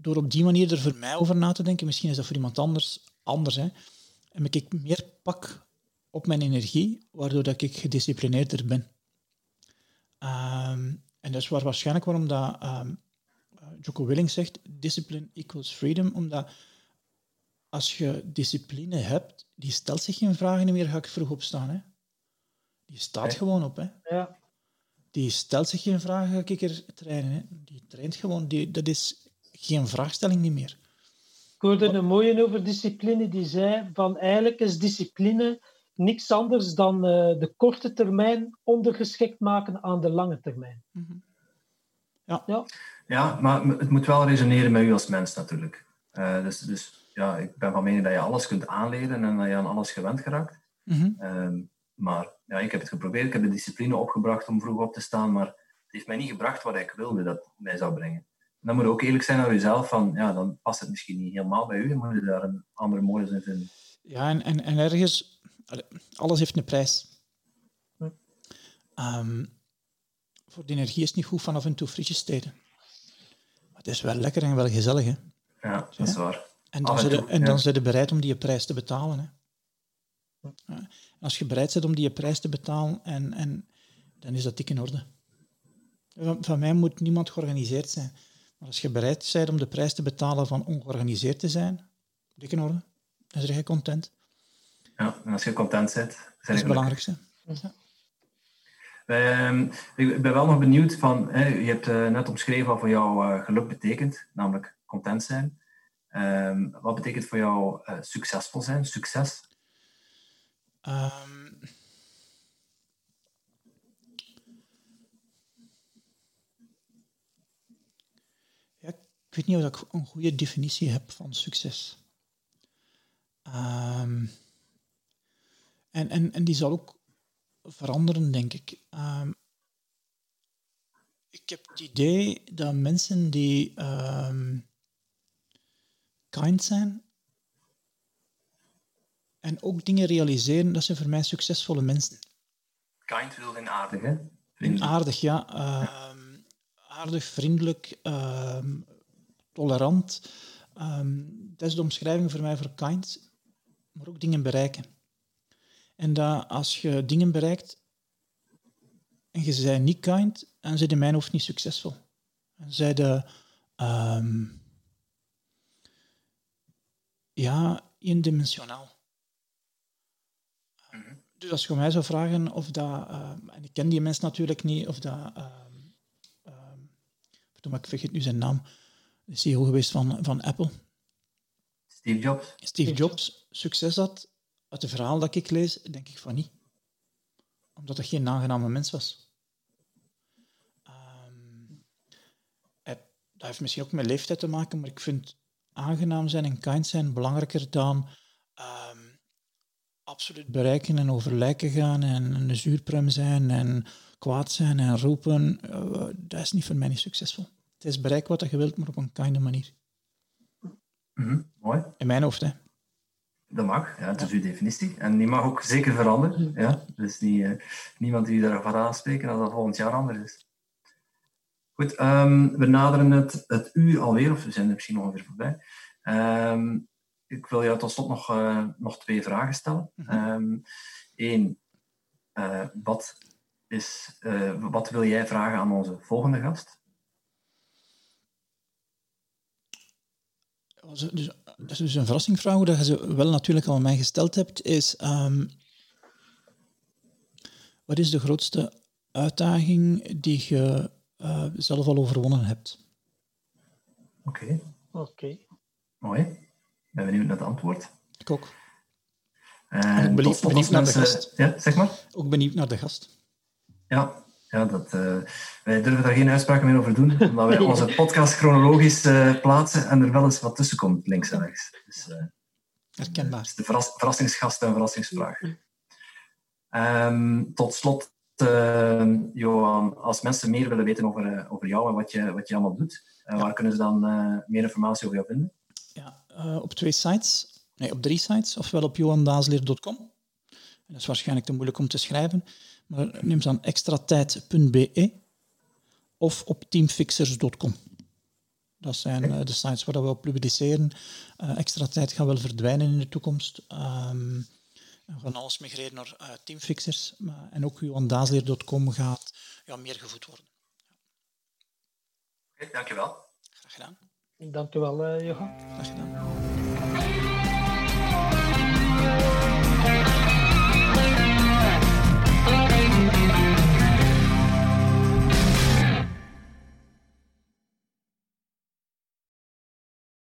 door op die manier er voor mij over na te denken, misschien is dat voor iemand anders anders, hè, heb ik meer pak op mijn energie, waardoor dat ik gedisciplineerder ben. Ehm, en dat is waar, waarschijnlijk waarom dat, ehm, eh, Jocko Willing zegt, discipline equals freedom, omdat als je discipline hebt, die stelt zich geen vragen meer, ga ik vroeg opstaan. Hè? Die staat gewoon op. Hè? Ja. Die stelt zich geen vragen, ga ik er trainen. Hè? Die traint gewoon, die, dat is geen vraagstelling niet meer. Ik hoorde een mooie over discipline die zei van eigenlijk is discipline niks anders dan eh, de korte termijn ondergeschikt maken aan de lange termijn. Ja. Ja. Ja, maar het moet wel resoneren met u als mens natuurlijk. Eh, dus, dus ja, ik ben van mening dat je alles kunt aanleren en dat je aan alles gewend geraakt. Mhm. Ehm, maar ja, ik heb het geprobeerd. Ik heb de discipline opgebracht om vroeg op te staan, maar het heeft mij niet gebracht wat ik wilde dat het mij zou brengen. Dan moet je ook eerlijk zijn naar jezelf, van ja, dan past het misschien niet helemaal bij u. Dan moet je daar een andere modus in vinden. Ja, en, en, en ergens, alles heeft een prijs. Hm. Ehm, voor de energie is het niet goed van af en toe frietjes te eten. Maar het is wel lekker en wel gezellig. Hè? Ja, dat is waar. En dan, en zijn en ja. dan zijn ze bereid om die prijs te betalen. Hè. Ja. En als je bereid bent om die prijs te betalen, en, en, dan is dat dik in orde. Van, van mij moet niemand georganiseerd zijn. Maar als je bereid bent om de prijs te betalen van ongeorganiseerd te zijn, dik in orde. Dan ben je content. Ja, en als je content bent, Dat zijn is het belangrijkste. Ja. Ehm, ik ben wel nog benieuwd van, hè, je hebt eh, net omschreven wat voor jou eh, geluk betekent, namelijk content zijn. Ehm, wat betekent voor jou eh, succesvol zijn, succes? Ehm, ja, ik weet niet of ik een goede definitie heb van succes. Ehm, en, en, en die zal ook veranderen, denk ik. Ehm, ik heb het idee dat mensen die ehm, kind zijn en ook dingen realiseren, dat zijn voor mij succesvolle mensen. Kind wil in aardig, hè? Vriendelijk. Aardig, ja. Aardig, vriendelijk, tolerant. Ehm, dat is de omschrijving voor mij voor kind, maar ook dingen bereiken. En dat als je dingen bereikt en je bent niet kind, dan zijn in mijn hoofd niet succesvol. Dan zijn de, ehm, ja, eendimensionaal. Dus als je mij zou vragen of dat, ehm, en ik ken die mens natuurlijk niet, of dat, ehm, verdomme, ik vergeet nu zijn naam, CEO geweest van, van Apple, Steve Jobs. Steve Jobs, succes had, uit het verhaal dat ik lees, denk ik van niet. Omdat hij geen aangename mens was. Ehm, dat heeft misschien ook met leeftijd te maken, maar ik vind aangenaam zijn en kind zijn belangrijker dan ehm, absoluut bereiken en over lijken gaan en een zuurpruim zijn en kwaad zijn en roepen. Eh, dat is niet voor mij niet succesvol. Het is bereiken wat je wilt, maar op een kinder manier. Mhm, Mooi. In mijn hoofd, hè. Dat mag, ja, het is uw definitie. En die mag ook zeker veranderen. Ja? Niet, eh, niemand die u daarvan aanspreken als dat volgend jaar anders is. Goed, ehm, we naderen het, het uur alweer, of we zijn er misschien ongeveer voorbij. Ehm, ik wil jou tot slot nog, eh, nog twee vragen stellen. Eén, wat, is, eh, wat wil jij vragen aan onze volgende gast? Was het Dus, dat is dus een verrassingvraag, dat je ze wel natuurlijk al aan mij gesteld hebt, is ehm, wat is de grootste uitdaging die je eh, zelf al overwonnen hebt? Oké, Oké. mooi. Ik ben benieuwd naar het antwoord. Ik ook. En ook benieuwd- benieuwd naar de gast. Ja, zeg maar. Ook benieuwd naar de gast. Ja, ja dat, eh, wij durven daar geen uitspraken meer over doen, omdat wij onze podcast chronologisch eh, plaatsen en er wel eens wat tussen komt, links en rechts. Dus eh, Herkenbaar. is de verras- verrassingsgast en verrassingsvraag. Ehm, tot slot, eh, Johan, als mensen meer willen weten over, over jou en wat je, wat je allemaal doet, waar kunnen ze dan meer informatie over jou vinden? Ja, op twee sites. Nee, op drie sites. Ofwel op johandaasleer.com. Dat is waarschijnlijk te moeilijk om te schrijven. Maar neem dan extratijd.be of op teamfixers.com. Dat zijn eh, de sites waar we op publiceren. Eh, extra tijd gaat wel verdwijnen in de toekomst. Ehm, we gaan alles migreren naar eh, Teamfixers. Maar, en ook johandaasleer.com gaat ja, meer gevoed worden. Oké, dankjewel. Graag gedaan. Dank u wel, eh, Johan. Graag gedaan.